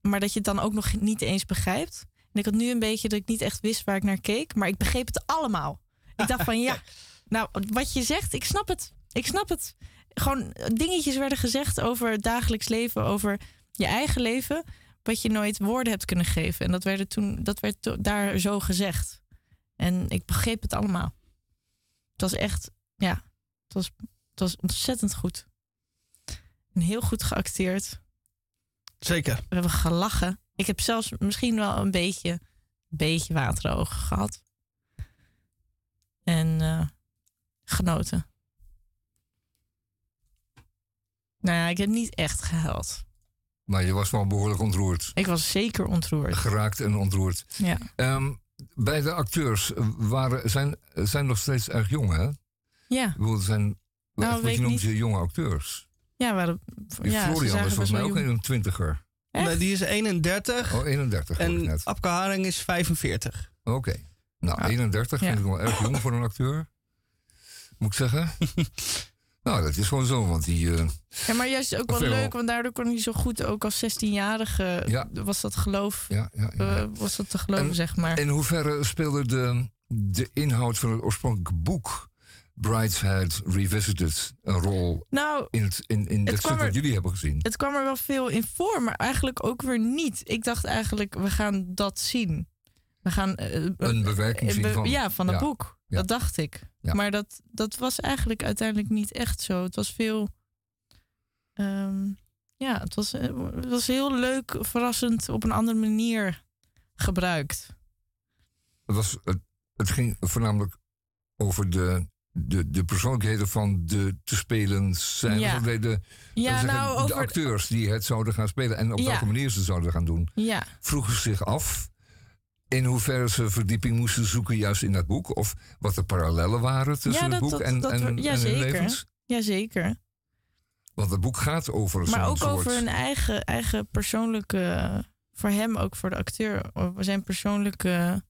Maar dat je het dan ook nog niet eens begrijpt. En ik had nu een beetje dat ik niet echt wist waar ik naar keek. Maar ik begreep het allemaal. Ik dacht van ja, nou wat je zegt, ik snap het. Ik snap het. Gewoon eh, dingetjes werden gezegd over het dagelijks leven, over je eigen leven. Wat je nooit woorden hebt kunnen geven. En dat werd, er toen, dat werd to- daar zo gezegd. En ik begreep het allemaal. Het was echt, ja, het was, het was ontzettend goed. En heel goed geacteerd. Zeker. We hebben gelachen. Ik heb zelfs misschien wel een beetje, beetje waterogen gehad. En eh, genoten. Nou ja, ik heb niet echt gehuild. Maar je was wel behoorlijk ontroerd. Ik was zeker ontroerd. Geraakt en ontroerd. Ja. Ehm, bij de acteurs waren, zijn, zijn nog steeds erg jong, hè? Ja. Ik het zijn, Nou, wat weet je noemt je jonge acteurs. Ja, we Die ja, ze Florian zagen is volgens mij ook jong. een twintiger. Nee, die is 31 Oh, 31 hoor ik en net. Abke Haring is 45. Oké. Nou, 31 vind Ja. ik wel erg jong voor een acteur. Moet ik zeggen. nou, dat is gewoon zo, want die... eh, Ja, maar juist ook wel Veel. leuk, want daardoor kon hij zo goed ook als 16-jarige. Ja. Was dat geloof? ja, ja, eh, was dat te geloven, En- zeg maar. In hoeverre speelde de, de inhoud van het oorspronkelijke boek... Brideshead Revisited een rol nou, in, het, in, in kwam stuk wat jullie hebben gezien? het kwam er wel veel in voor, maar eigenlijk ook weer niet. Ik dacht eigenlijk, we gaan dat zien. We gaan eh, Een bewerking zien be- van... Ja, van het boek. Ja. Dat dacht ik. Ja. Maar dat, dat was eigenlijk uiteindelijk niet echt zo. Het was veel. ehm, ja, het was, eh, het was heel leuk, verrassend, op een andere manier gebruikt. Het, was, het, het ging voornamelijk over de, de, de persoonlijkheden van de te spelen zijn. Ja. De, de, Ja, nou, de over. acteurs die het zouden gaan spelen en op welke manier ze zouden gaan doen. Ja, Vroegen zich af in hoeverre ze verdieping moesten zoeken juist in dat boek. Of wat de parallellen waren tussen Ja, het dat- boek dat- en, dat en, we- en ja, hun zeker. levens. ja, zeker. Want het boek gaat over Maar ook soort... over een eigen, eigen persoonlijke. Voor hem, ook voor de acteur. Zijn persoonlijke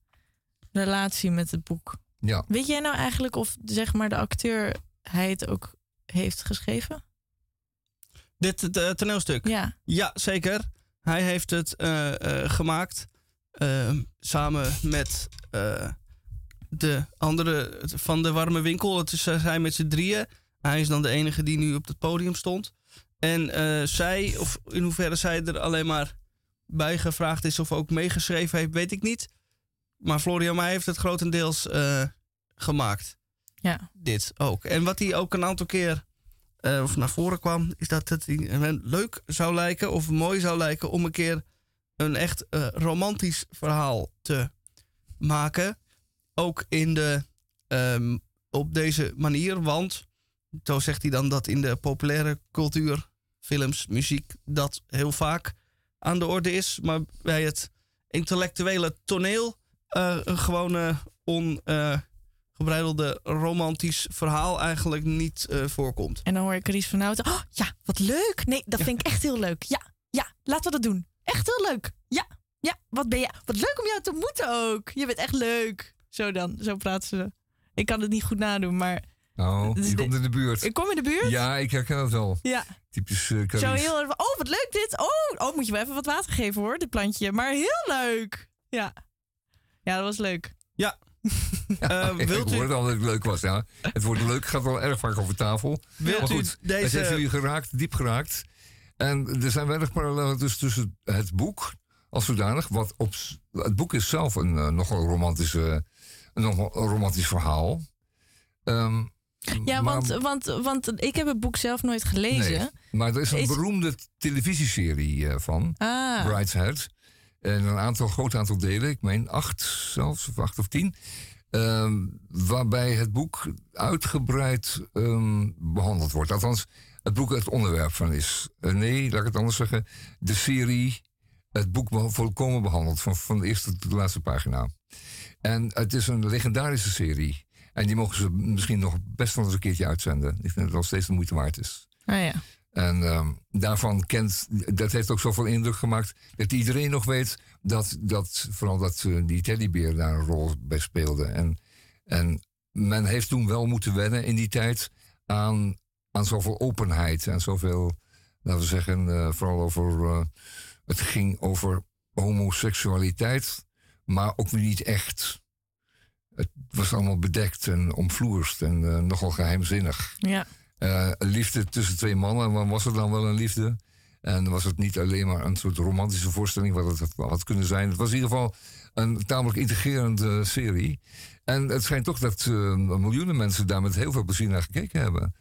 relatie met het boek. Ja, Weet jij nou eigenlijk of zeg maar de acteur hij het ook heeft geschreven? Dit het, eh, toneelstuk. Ja. Ja, zeker. Hij heeft het eh, eh, gemaakt eh, samen met eh, de andere van de warme winkel. Het is, zij met z'n drieën. Hij is dan de enige die nu op het podium stond. En eh, zij, of in hoeverre zij er alleen maar bij gevraagd is of ook meegeschreven heeft, weet ik niet. Maar Florian Meij heeft het grotendeels eh, gemaakt. Ja. Dit ook. En wat hij ook een aantal keer of naar voren kwam, is dat het leuk zou lijken of mooi zou lijken om een keer een echt eh, romantisch verhaal te maken. Ook in de, ehm, op deze manier, want zo zegt hij dan dat in de populaire cultuur, films, muziek, dat heel vaak aan de orde is. Maar bij het intellectuele toneel eh, een gewone ongebreidelde romantisch verhaal eigenlijk niet eh, voorkomt. En dan hoor ik Ries van Houten. Oh, ja, wat leuk. Nee, dat vind ik echt heel leuk. Ja, ja, laten we dat doen. Echt heel leuk. Ja, ja, wat ben je? Wat leuk om jou te ontmoeten ook. Je bent echt leuk. Zo dan, zo praten ze. Ik kan het niet goed nadoen, maar Dus die de- komt in de buurt. ik kom in de buurt. Ja, ik herken het wel. Ja, Typisch uh, zo heel erg. Oh, wat leuk dit. Oh, oh, moet je wel even wat water geven hoor, dit plantje. Maar heel leuk. Ja, ja, dat was leuk. Ja. Eh, ik wilt u- hoorde al dat het leuk was. Ja. Het woord leuk gaat wel erg vaak over tafel. Wilt maar u goed, deze- heeft jullie geraakt, diep geraakt. En er zijn weinig parallellen dus tussen het boek als zodanig. Wat op, het boek is zelf een uh, nogal romantische, een nogal romantisch verhaal. Ehm, Ja, maar- want, want, want ik heb het boek zelf nooit gelezen. Nee, maar er is een Is- beroemde televisieserie eh, van. Ah, Brideshead. En een aantal, groot aantal delen, ik meen acht zelfs, of acht of tien. ehm, waarbij het boek uitgebreid ehm, behandeld wordt. Althans, het boek het onderwerp van is. Eh, nee, laat ik het anders zeggen. De serie, het boek volkomen behandeld. Van, van de eerste tot de laatste pagina. En het is een legendarische serie. En die mogen ze misschien nog best wel eens een keertje uitzenden. Ik denk dat het nog steeds de moeite waard is. ah ja. En ehm, daarvan kent, dat heeft ook zoveel indruk gemaakt dat iedereen nog weet dat, dat vooral dat eh, die teddybeer daar een rol bij speelde. En En men heeft toen wel moeten wennen in die tijd aan, aan zoveel openheid en zoveel, laten we zeggen, eh, vooral over. eh, het ging over homoseksualiteit, maar ook weer niet echt. Het was allemaal bedekt en omvloerst en eh, nogal geheimzinnig. Ja. Liefde tussen twee mannen, maar was het dan wel een liefde? En was het niet alleen maar een soort romantische voorstelling, wat het had kunnen zijn? Het was in ieder geval een tamelijk integrerende serie. En het schijnt toch dat miljoenen mensen daar met heel veel plezier naar gekeken hebben.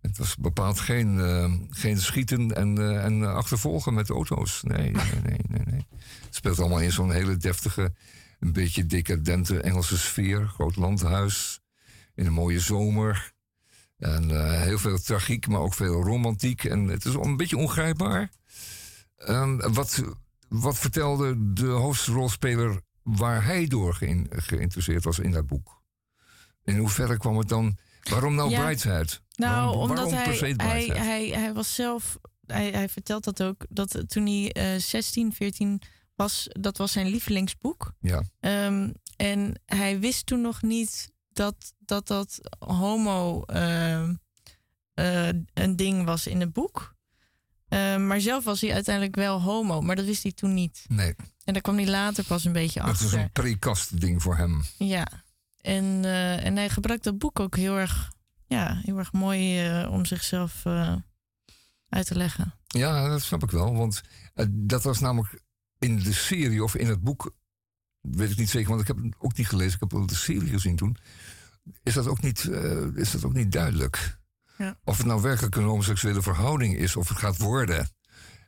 Het was bepaald geen, eh, geen schieten en, eh, en achtervolgen met auto's. Nee, nee, nee, nee. Het speelt allemaal in zo'n hele deftige, een beetje decadente Engelse sfeer. Groot landhuis, in een mooie zomer. En eh, heel veel tragiek, maar ook veel romantiek. En het is een beetje ongrijpbaar. Ehm, wat, wat vertelde de hoofdrolspeler waar hij door geïn- geïnteresseerd was in dat boek? In hoeverre kwam het dan... Waarom nou Ja. Brightside? Nou, waarom, omdat waarom per hij, se hij, hij, hij was zelf, hij, hij vertelt dat ook, dat eh, toen hij eh 16, 14 was, dat was zijn lievelingsboek. Ja. Ehm, en hij wist toen nog niet dat dat, dat homo ehm, eh, een ding was in het boek. Ehm, maar zelf was hij uiteindelijk wel homo, maar dat wist hij toen niet. Nee, En daar kwam hij later pas een beetje dat is achter. een prekast ding voor hem. Ja, en, eh, en hij gebruikt dat boek ook heel erg, ja, heel erg mooi eh, om zichzelf eh, uit te leggen. Ja, dat snap ik wel. Want dat was namelijk in de serie of in het boek... weet ik niet zeker, want ik heb het ook niet gelezen. Ik heb wel de serie gezien toen. Is dat ook niet, is dat ook niet duidelijk? Ja. Of het nou werkelijk een homoseksuele verhouding is... of het gaat worden.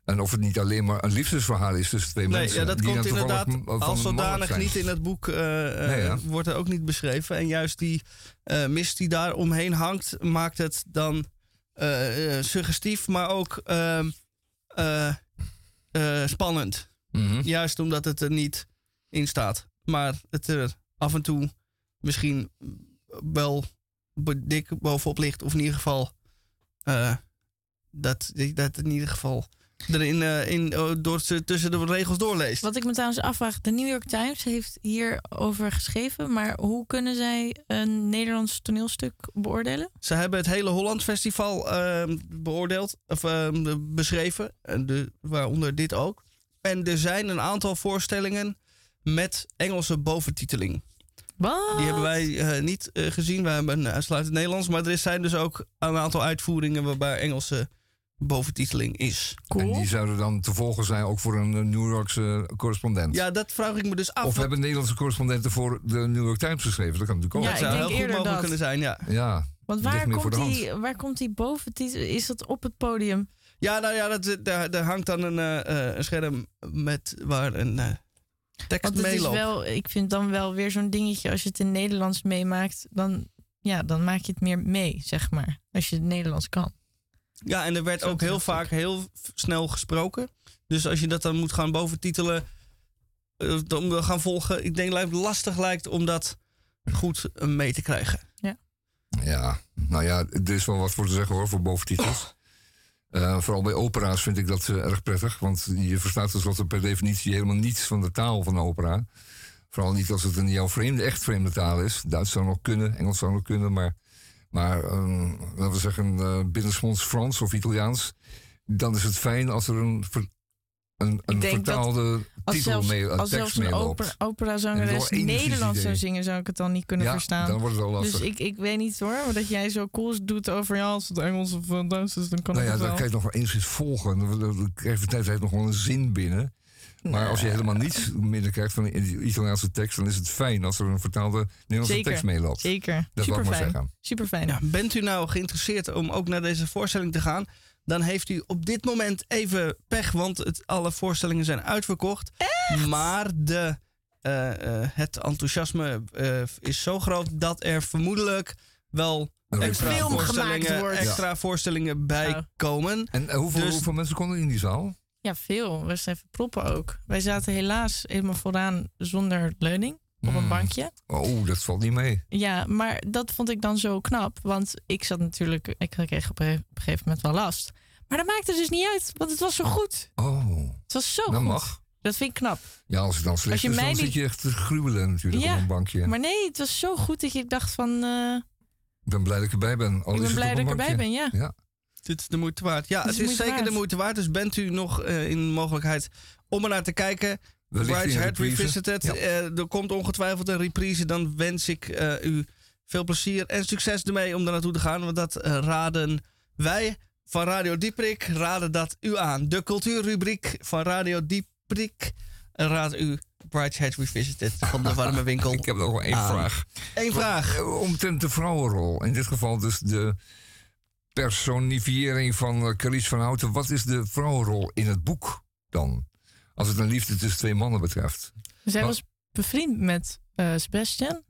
En of het niet alleen maar een liefdesverhaal is tussen twee Nee, mensen. ja, dat die komt inderdaad als zodanig niet in het boek. eh, eh, Nee, ja. wordt er ook niet beschreven. En juist die eh, mist die daar omheen hangt, maakt het dan suggestief, maar ook ehm, eh, eh, spannend. Mhm. Juist omdat het er niet in staat. Maar het er af en toe misschien wel dik bovenop ligt. Of in ieder geval dat, dat in ieder geval erin eh, in, oh, door, ze tussen de regels doorleest. Wat ik me trouwens afvraag, de New York Times heeft hierover geschreven, maar hoe kunnen zij een Nederlands toneelstuk beoordelen? Ze hebben het hele Holland Festival ehm, beoordeeld, of ehm, beschreven, en de, waaronder dit ook. En er zijn een aantal voorstellingen met Engelse boventiteling. Wat? Die hebben wij eh, niet eh, gezien. We hebben uitsluitend Nederlands. Maar er zijn dus ook een aantal uitvoeringen waarbij Engelse boventiteling is. En die zouden dan te volgen zijn ook voor een eh, New Yorkse correspondent. Ja, dat vraag ik me dus af. Of hebben Nederlandse correspondenten voor de New York Times geschreven? Dat kan natuurlijk ook. dat zou heel goed mogelijk kunnen zijn, ja. Ja, Want waar komt, die, waar komt die boventitel? Is dat op het podium? Ja, nou ja, dat, daar, daar hangt dan een, eh, eh, een scherm met waar een eh, tekst Want het is meeloopt. wel, ik vind dan wel weer zo'n dingetje, als je het in Nederlands meemaakt, dan, ja, dan maak je het meer mee, zeg maar. Als je het Nederlands kan. Ja, en er werd ook heel vaak heel snel gesproken. Dus als je dat dan moet gaan boventitelen, eh, dan wil gaan volgen. Ik denk dat het lastig lijkt om dat goed eh, mee te krijgen. Ja, nou ja, er is wel wat voor te zeggen hoor, voor boventitels. Eh, vooral bij opera's vind ik dat eh, erg prettig. Want je verstaat tenslotte per definitie helemaal niets van de taal van de opera. Vooral niet als het een jouw vreemde, echt vreemde taal is. Duits zou nog kunnen, Engels zou nog kunnen. Maar, maar ehm, laten we zeggen uh, binnensmonds Frans of Italiaans. Dan is het fijn als er een, ver- een, een vertaalde titel zelfs, mee, een als tekst zelfs een meeloopt. opera, En door operazangeres Nederlands zou zingen, zou ik het dan niet kunnen Ja, verstaan. dan wordt het al lastig. Dus ik, ik weet niet hoor, maar dat jij zo cool doet over ja, als het Engels of uh, Duits is, dan kan nou ik ja, het dan kan je het nog wel eens volgen. Dan, krijg je de tijd nog wel een zin binnen. Maar als je helemaal niets midden krijgt van de Italiaanse tekst, dan is het fijn als er een vertaalde Nederlandse Zeker, tekst meeloopt. zeker. Dat ik maar Superfijn. zeggen. Super fijn. Ja, bent u nou geïnteresseerd om ook naar deze voorstelling te gaan? Dan heeft u op dit moment even pech, want het, alle voorstellingen zijn uitverkocht. Maar de, eh, eh, het enthousiasme eh, is zo groot dat er vermoedelijk wel Een extra film gemaakt voorstellingen, wordt. extra voorstellingen bij komen. En hoeveel, Dus- hoeveel mensen konden in die zaal? Ja, veel. We zijn even proppen ook. Wij zaten helaas helemaal vooraan zonder leuning op een Hmm. bankje. Oh, dat valt niet mee. Ja, maar dat vond ik dan zo knap. Want ik zat natuurlijk, ik kreeg op een gegeven moment wel last. Maar dat maakte dus niet uit, want het was zo goed. Oh, Het was zo dat goed. mag. Dat vind ik knap. Ja, als het dan slecht Als je is, mij dan niet- zit je echt te gruwelen natuurlijk Ja, op een bankje. Maar nee, het was zo goed dat je dacht van... eh, Ik ben blij dat ik erbij ben. Al ik ben blij dat ik erbij ben, ja. Ja. Dit is de moeite waard. Ja, Het het is moeite zeker de moeite waard. Dus bent u nog eh, in de mogelijkheid om er naar te kijken. Bride's Head. Revisited. Ja. Eh, er komt ongetwijfeld een reprise. Dan wens ik eh, u veel plezier en succes ermee om daar naartoe te gaan. Want dat raden wij van Radio Dieprik. Raden dat u aan. De cultuurrubriek van Radio Dieprik raadt u Bride's Head Revisited van de warme winkel. Ik heb nog wel één aan. vraag. Eén vraag. Omtrent de vrouwenrol. In dit geval dus de personifiëring van uh, Carice van Houten. Wat is de vrouwenrol in het boek dan? Als het een liefde tussen twee mannen betreft. Zij Wat? was bevriend met eh, Sebastian.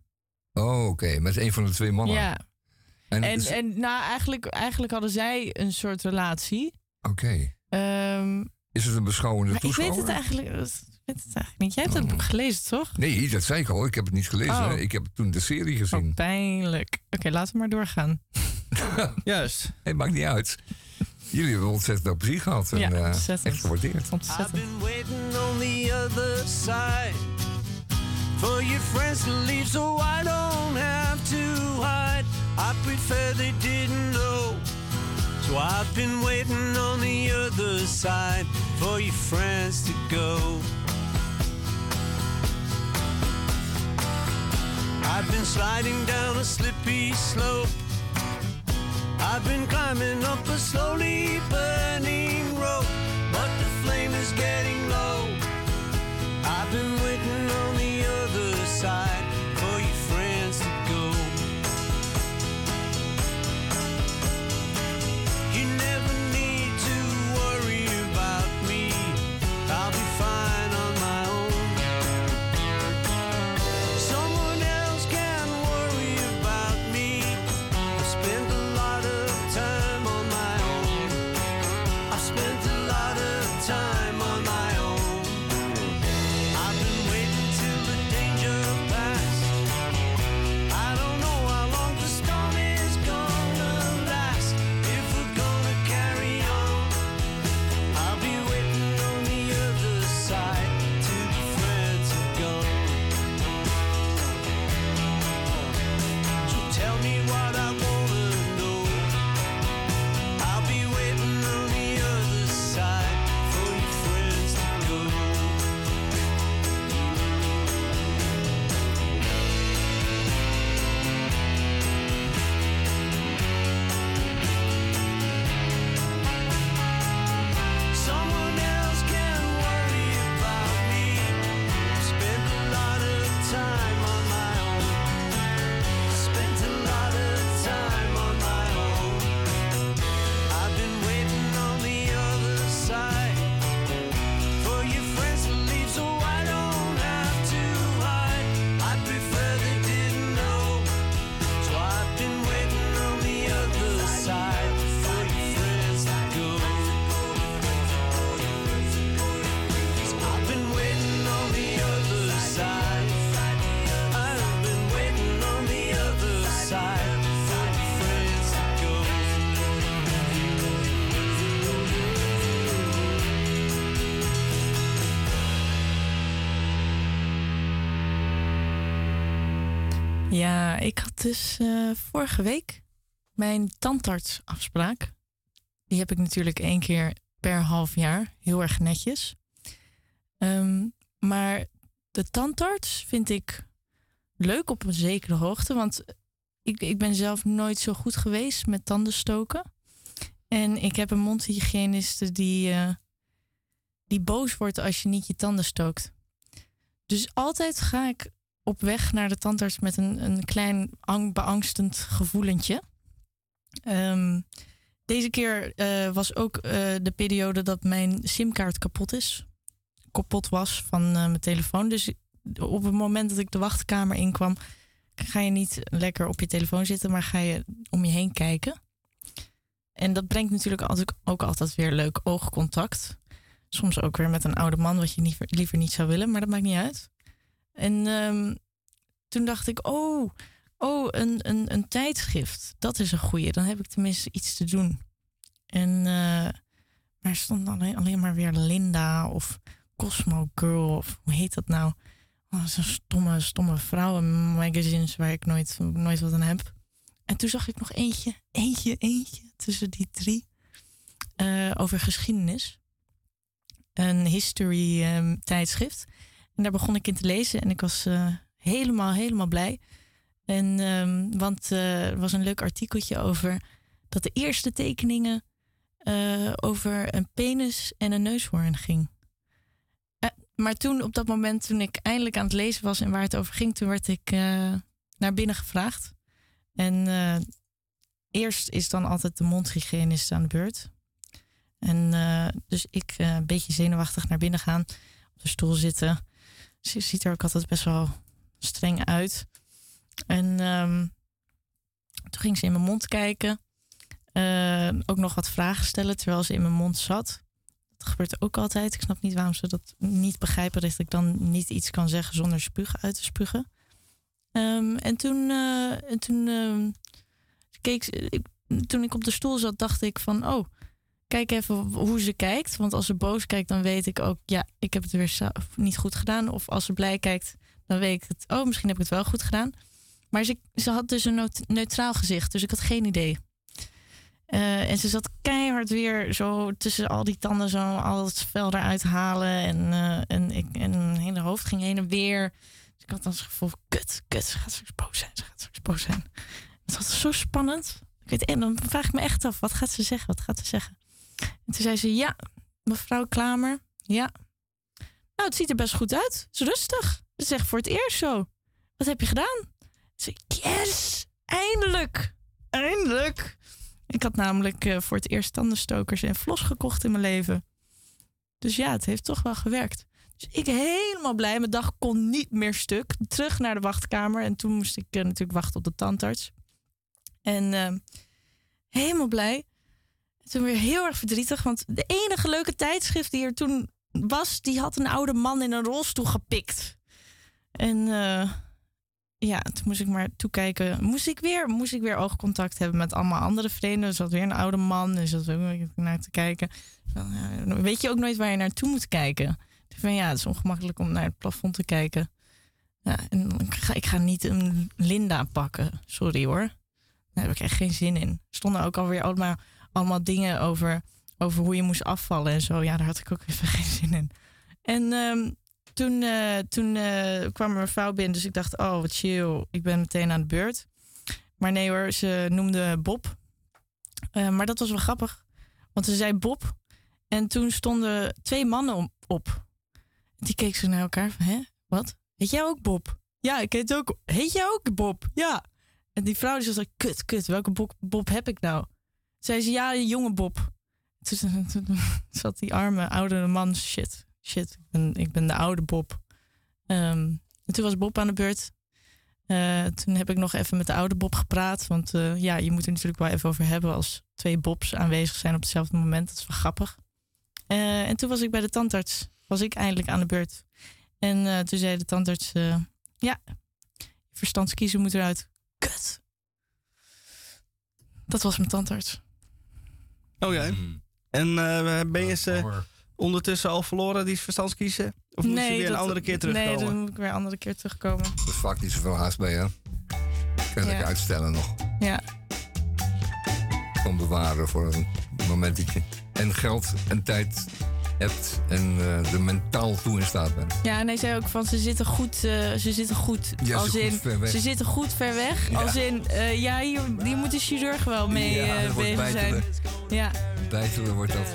Oh, oké. Met een van de twee mannen. Ja. En, En, nou, eigenlijk, eigenlijk hadden zij een soort relatie. Oké. Ehm, Is het een beschouwende maar ik weet toeschouwer? het, eigenlijk, ik weet het eigenlijk niet. Jij hebt het boek gelezen, toch? Nee, dat zei ik al. Ik heb het niet gelezen. Oh. Ik heb toen de serie gezien. Oh, pijnlijk. Oké, laten we maar doorgaan. Juist. Het maakt niet uit. Jullie hebben ontzettend veel plezier gehad. En, Ja, eh, ontzettend. echt gewaardeerd. Ontzettend. been waiting on the other side for your friends to leave so I don't have to hide. I prefer they didn't know. So I've been waiting on the other side for your friends to go. I've been sliding down a slippy slope. I've been climbing up a slowly burning rope, but the flame is getting low. I've been waiting on had dus vorige week mijn tandartsafspraak. Die heb ik natuurlijk één keer per half jaar. Heel erg netjes. Ehm, maar de tandarts vind ik leuk op een zekere hoogte. Want ik, ik ben zelf nooit zo goed geweest met tanden stoken. En ik heb een mondhygiëniste die, eh, die boos wordt als je niet je tanden stookt. Dus altijd ga ik op weg naar de tandarts met een, een klein ang, beangstend gevoelentje. Ehm, deze keer eh, was ook eh, de periode dat mijn simkaart kapot is. Kapot was van eh, mijn telefoon. Dus op het moment dat ik de wachtkamer inkwam, ga je niet lekker op je telefoon zitten, maar ga je om je heen kijken. En dat brengt natuurlijk altijd, ook altijd weer leuk oogcontact. Soms ook weer met een oude man, wat je liever niet zou willen, maar dat maakt niet uit. En ehm, toen dacht ik, oh, oh een, een, een tijdschrift. Dat is een goeie. Dan heb ik tenminste iets te doen. En, eh, maar er stond alleen, alleen maar weer Linda of Cosmo Girl, of hoe heet dat nou? Oh, Zo'n stomme, stomme vrouwenmagazines waar ik nooit, nooit wat aan heb. En toen zag ik nog eentje, eentje, eentje tussen die drie. eh, over geschiedenis. Een history ehm, tijdschrift. En daar begon ik in te lezen en ik was eh, helemaal, helemaal blij. En, ehm, want eh, er was een leuk artikeltje over dat de eerste tekeningen eh, over een penis en een neushoorn ging. Maar toen, op dat moment, toen ik eindelijk aan het lezen was en waar het over ging, toen werd ik naar binnen gevraagd. En eerst is dan altijd de mondhygiënist aan de beurt. En dus ik een beetje zenuwachtig naar binnen gaan, op de stoel zitten. Ze ziet er ook altijd best wel streng uit. En ehm, toen ging ze in mijn mond kijken. Eh, ook nog wat vragen stellen terwijl ze in mijn mond zat. Dat gebeurt ook altijd. Ik snap niet waarom ze dat niet begrijpen. Dat ik dan niet iets kan zeggen zonder spugen uit te spugen. Ehm, en toen, eh, en toen ehm, keek ik, toen ik op de stoel zat, dacht ik van... Oh, kijk even hoe ze kijkt. Want als ze boos kijkt, dan weet ik ook... Ja, ik heb het weer niet goed gedaan. Of als ze blij kijkt, dan weet ik het... Oh, misschien heb ik het wel goed gedaan. Maar ze, had dus een neut- neutraal gezicht. Dus ik had geen idee. Eh, en ze zat keihard weer zo tussen al die tanden zo al het vel eruit halen. En, eh, en, ik, en hele hoofd ging heen en weer. Dus ik had dan het gevoel, kut, kut, gaat straks boos zijn. Ze gaat straks boos zijn. Het was zo spannend. Ik weet, en dan vraag ik me echt af, wat gaat ze zeggen? Wat gaat ze zeggen? En toen zei ze, ja, mevrouw Klamer, ja. Nou, het ziet er best goed uit. Het is rustig. Ze zegt voor het eerst zo. Wat heb je gedaan? Ze yes, eindelijk, eindelijk. Ik had namelijk eh, voor het eerst tandenstokers en flos gekocht in mijn leven. Dus ja, het heeft toch wel gewerkt. Dus ik helemaal blij. Mijn dag kon niet meer stuk. Terug naar de wachtkamer. En toen moest ik eh, natuurlijk wachten op de tandarts. En eh, helemaal blij. Toen weer heel erg verdrietig. Want de enige leuke tijdschrift die er toen was... die had een oude man in een rolstoel gepikt. En eh, ja, toen moest ik maar toekijken. Moest ik weer, moest ik weer oogcontact hebben met allemaal andere vrienden. Er zat weer een oude man. Er zat weer naar te kijken. Weet je ook nooit waar je naartoe moet kijken. Dus van ja, het is ongemakkelijk om naar het plafond te kijken. Ja, en ik ga, ik ga niet een Linda pakken. Sorry hoor. Daar heb ik echt geen zin in. Stonden ook alweer allemaal, allemaal dingen over, over hoe je moest afvallen en zo. Ja, daar had ik ook even geen zin in. En ehm, toen, eh, toen eh, kwam er een vrouw binnen, dus ik dacht, oh wat chill, ik ben meteen aan de beurt. Maar nee hoor, ze noemde Bob. Eh, maar dat was wel grappig, want ze zei Bob. En toen stonden twee mannen op. Die keken ze naar elkaar van, hè, wat? Heet jij ook Bob? Ja, ik heet ook, heet jij ook Bob? Ja. En die vrouw die zei, kut, kut, welke Bob heb ik nou? Zei ze, ja, jonge Bob. Toen, zat die arme oude man, shit, shit, ik ben, ik ben de oude Bob. Ehm, en toen was Bob aan de beurt. Eh, toen heb ik nog even met de oude Bob gepraat. Want eh, ja, je moet er natuurlijk wel even over hebben als twee Bobs aanwezig zijn op hetzelfde moment. Dat is wel grappig. Eh, en toen was ik bij de tandarts. Was ik eindelijk aan de beurt. En toen zei de tandarts: Ja, je verstandskiezer moet eruit. Kut. Dat was mijn tandarts. Oh ja. En eh, ben je ze ondertussen al verloren, die verstandskiezen? Of moet je weer een dat- andere keer terugkomen? Nee, dan moet ik weer een andere keer terugkomen. Er is vaak niet zoveel haast bij, hè? Kan ik Ja. uitstellen nog. Ja. Om bewaren voor een momentje. En geld en tijd hebt en eh, er mentaal toe in staat bent. Ja, en hij zei ook van ze zitten goed, eh, ze zitten goed, Ja, ze als goed in, ver weg. ze zitten goed ver weg. Ja. Als in, eh, ja, hier, hier moet de chirurg wel mee Ja, eh, bezig zijn. Ja. Bijtelen wordt dat.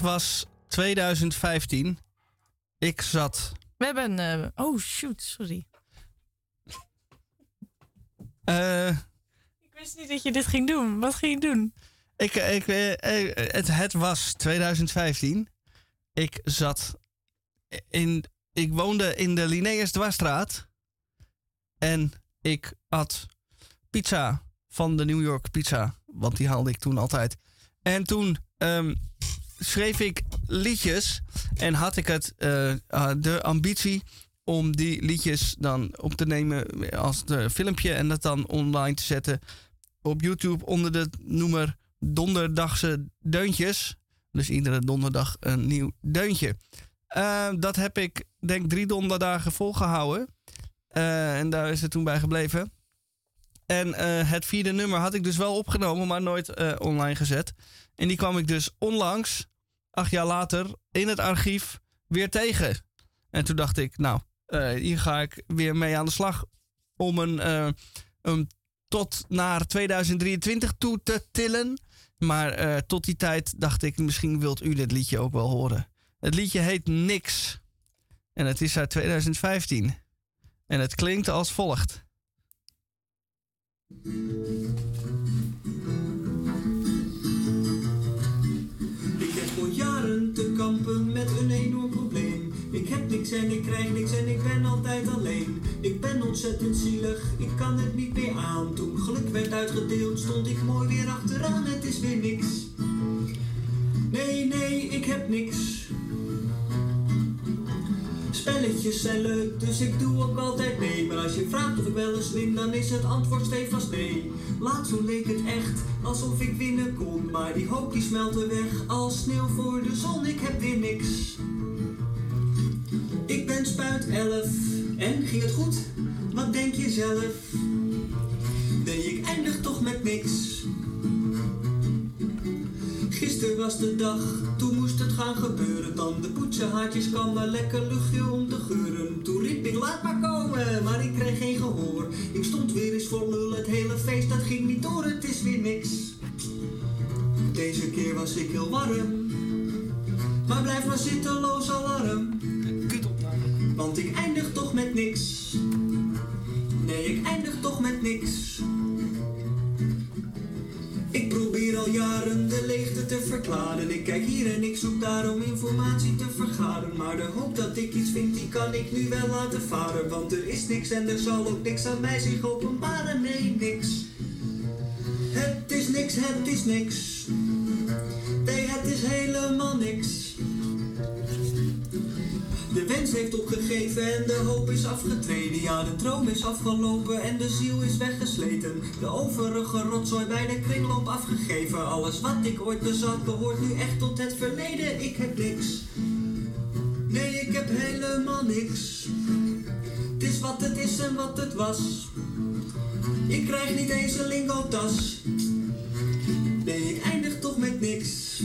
Was 2015. Ik zat. We hebben... eh, oh, shoot, sorry. eh, Ik wist niet dat je dit ging doen. Wat ging je doen? ik, ik, eh, eh, het, het was 2015. Ik zat in. Ik woonde in de Linnaeus Dwarsstraat. En ik at pizza van de New York Pizza. Want die haalde ik toen altijd. En toen ehm, schreef ik liedjes. En had ik het, eh, ah, de ambitie om die liedjes dan op te nemen als de filmpje. En dat dan online te zetten op YouTube onder de noemer Donderdagse Deuntjes. Dus iedere donderdag een nieuw deuntje. Eh, dat heb ik denk drie donderdagen volgehouden. Eh, en daar is het toen bij gebleven. En eh, het vierde nummer had ik dus wel opgenomen, maar nooit eh, online gezet. En die kwam ik dus onlangs, acht jaar later, in het archief weer tegen. En toen dacht ik, nou, eh, hier ga ik weer mee aan de slag om een, eh, een tot naar 2023 toe te tillen. Maar eh, tot die tijd dacht ik, misschien wilt u dit liedje ook wel horen. Het liedje heet Niks. En het is uit 2015. En het klinkt als volgt. Te kampen met een enorm probleem. Ik heb niks en ik krijg niks en ik ben altijd alleen. Ik ben ontzettend zielig, ik kan het niet meer aan. Toen geluk werd uitgedeeld, stond ik mooi weer achteraan. Het is weer niks. Nee, nee, ik heb niks. Spelletjes zijn leuk, dus ik doe ook altijd mee. Maar als je vraagt of ik wel eens win, dan is het antwoord stevast nee. Laatst zo leek het echt alsof ik winnen kon. Maar die hoop die smelte weg als sneeuw voor de zon. Ik heb weer niks. Ik ben spuit 11 en ging het goed? Wat denk je zelf? Nee, ik eindig toch met niks. Gisteren was de dag, toen moest het gaan gebeuren. Dan de poetsenhaartjes kwam maar lekker luchtje om te geuren. Toen riep ik laat maar komen, maar ik kreeg geen gehoor. Ik stond weer eens voor lul, het hele feest dat ging niet door, het is weer niks. Deze keer was ik heel warm, maar blijf maar zitteloos alarm. Want ik eindig toch met niks. Nee, ik eindig toch met niks. Ik probeer al jaren de leegte te verklaren. Ik kijk hier en ik zoek daar om informatie te vergaren. Maar de hoop dat ik iets vind, die kan ik nu wel laten varen. Want er is niks en er zal ook niks aan mij zich openbaren. Nee, niks. Het is niks, het is niks. Nee, het is helemaal niks. De wens heeft opgegeven en de hoop is afgetreden. Ja, de droom is afgelopen en de ziel is weggesleten. De overige rotzooi bij de kringloop afgegeven. Alles wat ik ooit bezat behoort nu echt tot het verleden. Ik heb niks. Nee, ik heb helemaal niks. Het is wat het is en wat het was. Ik krijg niet eens een lingotas. Nee, ik eindig toch met niks.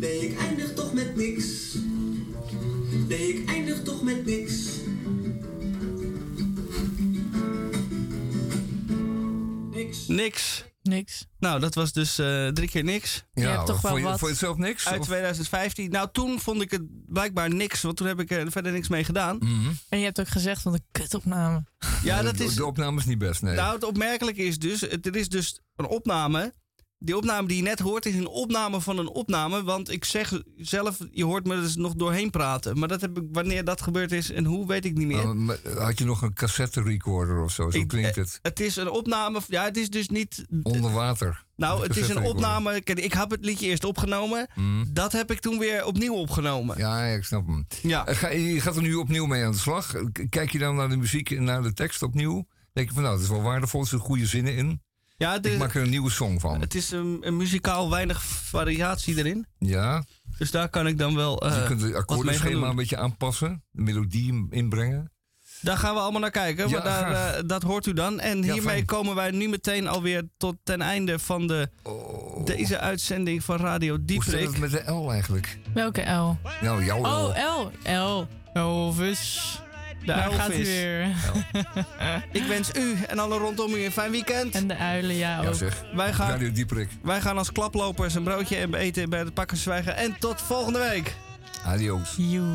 Nee, ik eindig toch met niks. Nee, ik eindig toch met niks. Niks. Niks. Niks. Nou, dat was dus eh, drie keer niks. Je hebt toch wel vond, je, wat. vond je het zelf niks? Uit Of- 2015. Nou, toen vond ik het blijkbaar niks, want toen heb ik er verder niks mee gedaan. Mhm. En je hebt ook gezegd van de kutopname. Ja, dat de, is. de opname is niet best, nee. Nou, het opmerkelijke is dus, het- er is dus een opname. Die opname die je net hoort is een opname van een opname. Want ik zeg zelf, je hoort me dus nog doorheen praten. Maar dat heb ik, wanneer dat gebeurd is en hoe, weet ik niet meer. Oh, maar had je nog een cassette recorder of zo? Zo Ik- klinkt eh, het. Het is een opname, ja, het is dus niet... Onder water. Nou, het is een opname. Kijk, ik heb het liedje eerst opgenomen. Mhm. Dat heb ik toen weer opnieuw opgenomen. Ja, ik snap hem. Ja. Eh, Ga, je gaat er nu opnieuw mee aan de slag. Kijk je dan naar de muziek en naar de tekst opnieuw? Denk je van nou, het is wel waardevol, er zitten goede zinnen in. Ja, de- Ik maak er een nieuwe song van. het is een, een muzikaal weinig variatie erin. Ja, Dus daar kan ik dan wel je eh kunt het akkoordenschema een beetje aanpassen. De melodie inbrengen. Daar gaan we allemaal naar kijken. Ja, want daar, eh, dat hoort u dan. En Ja, hiermee fijn. komen wij nu meteen alweer tot ten einde van de, deze uitzending van Radio Oh. Hoe zit het met de L eigenlijk? Welke L? Nou, jouw L. Oh, L. L. Elvis. De Daar gaat hij weer. Ik wens u en alle rondom u een fijn weekend. En de uilen, ja Ja ook. zeg. Wij gaan, Radio Dieprik. wij gaan als klaplopers een broodje eten bij het pakken zwijgen. En tot volgende week. Adios. Joe.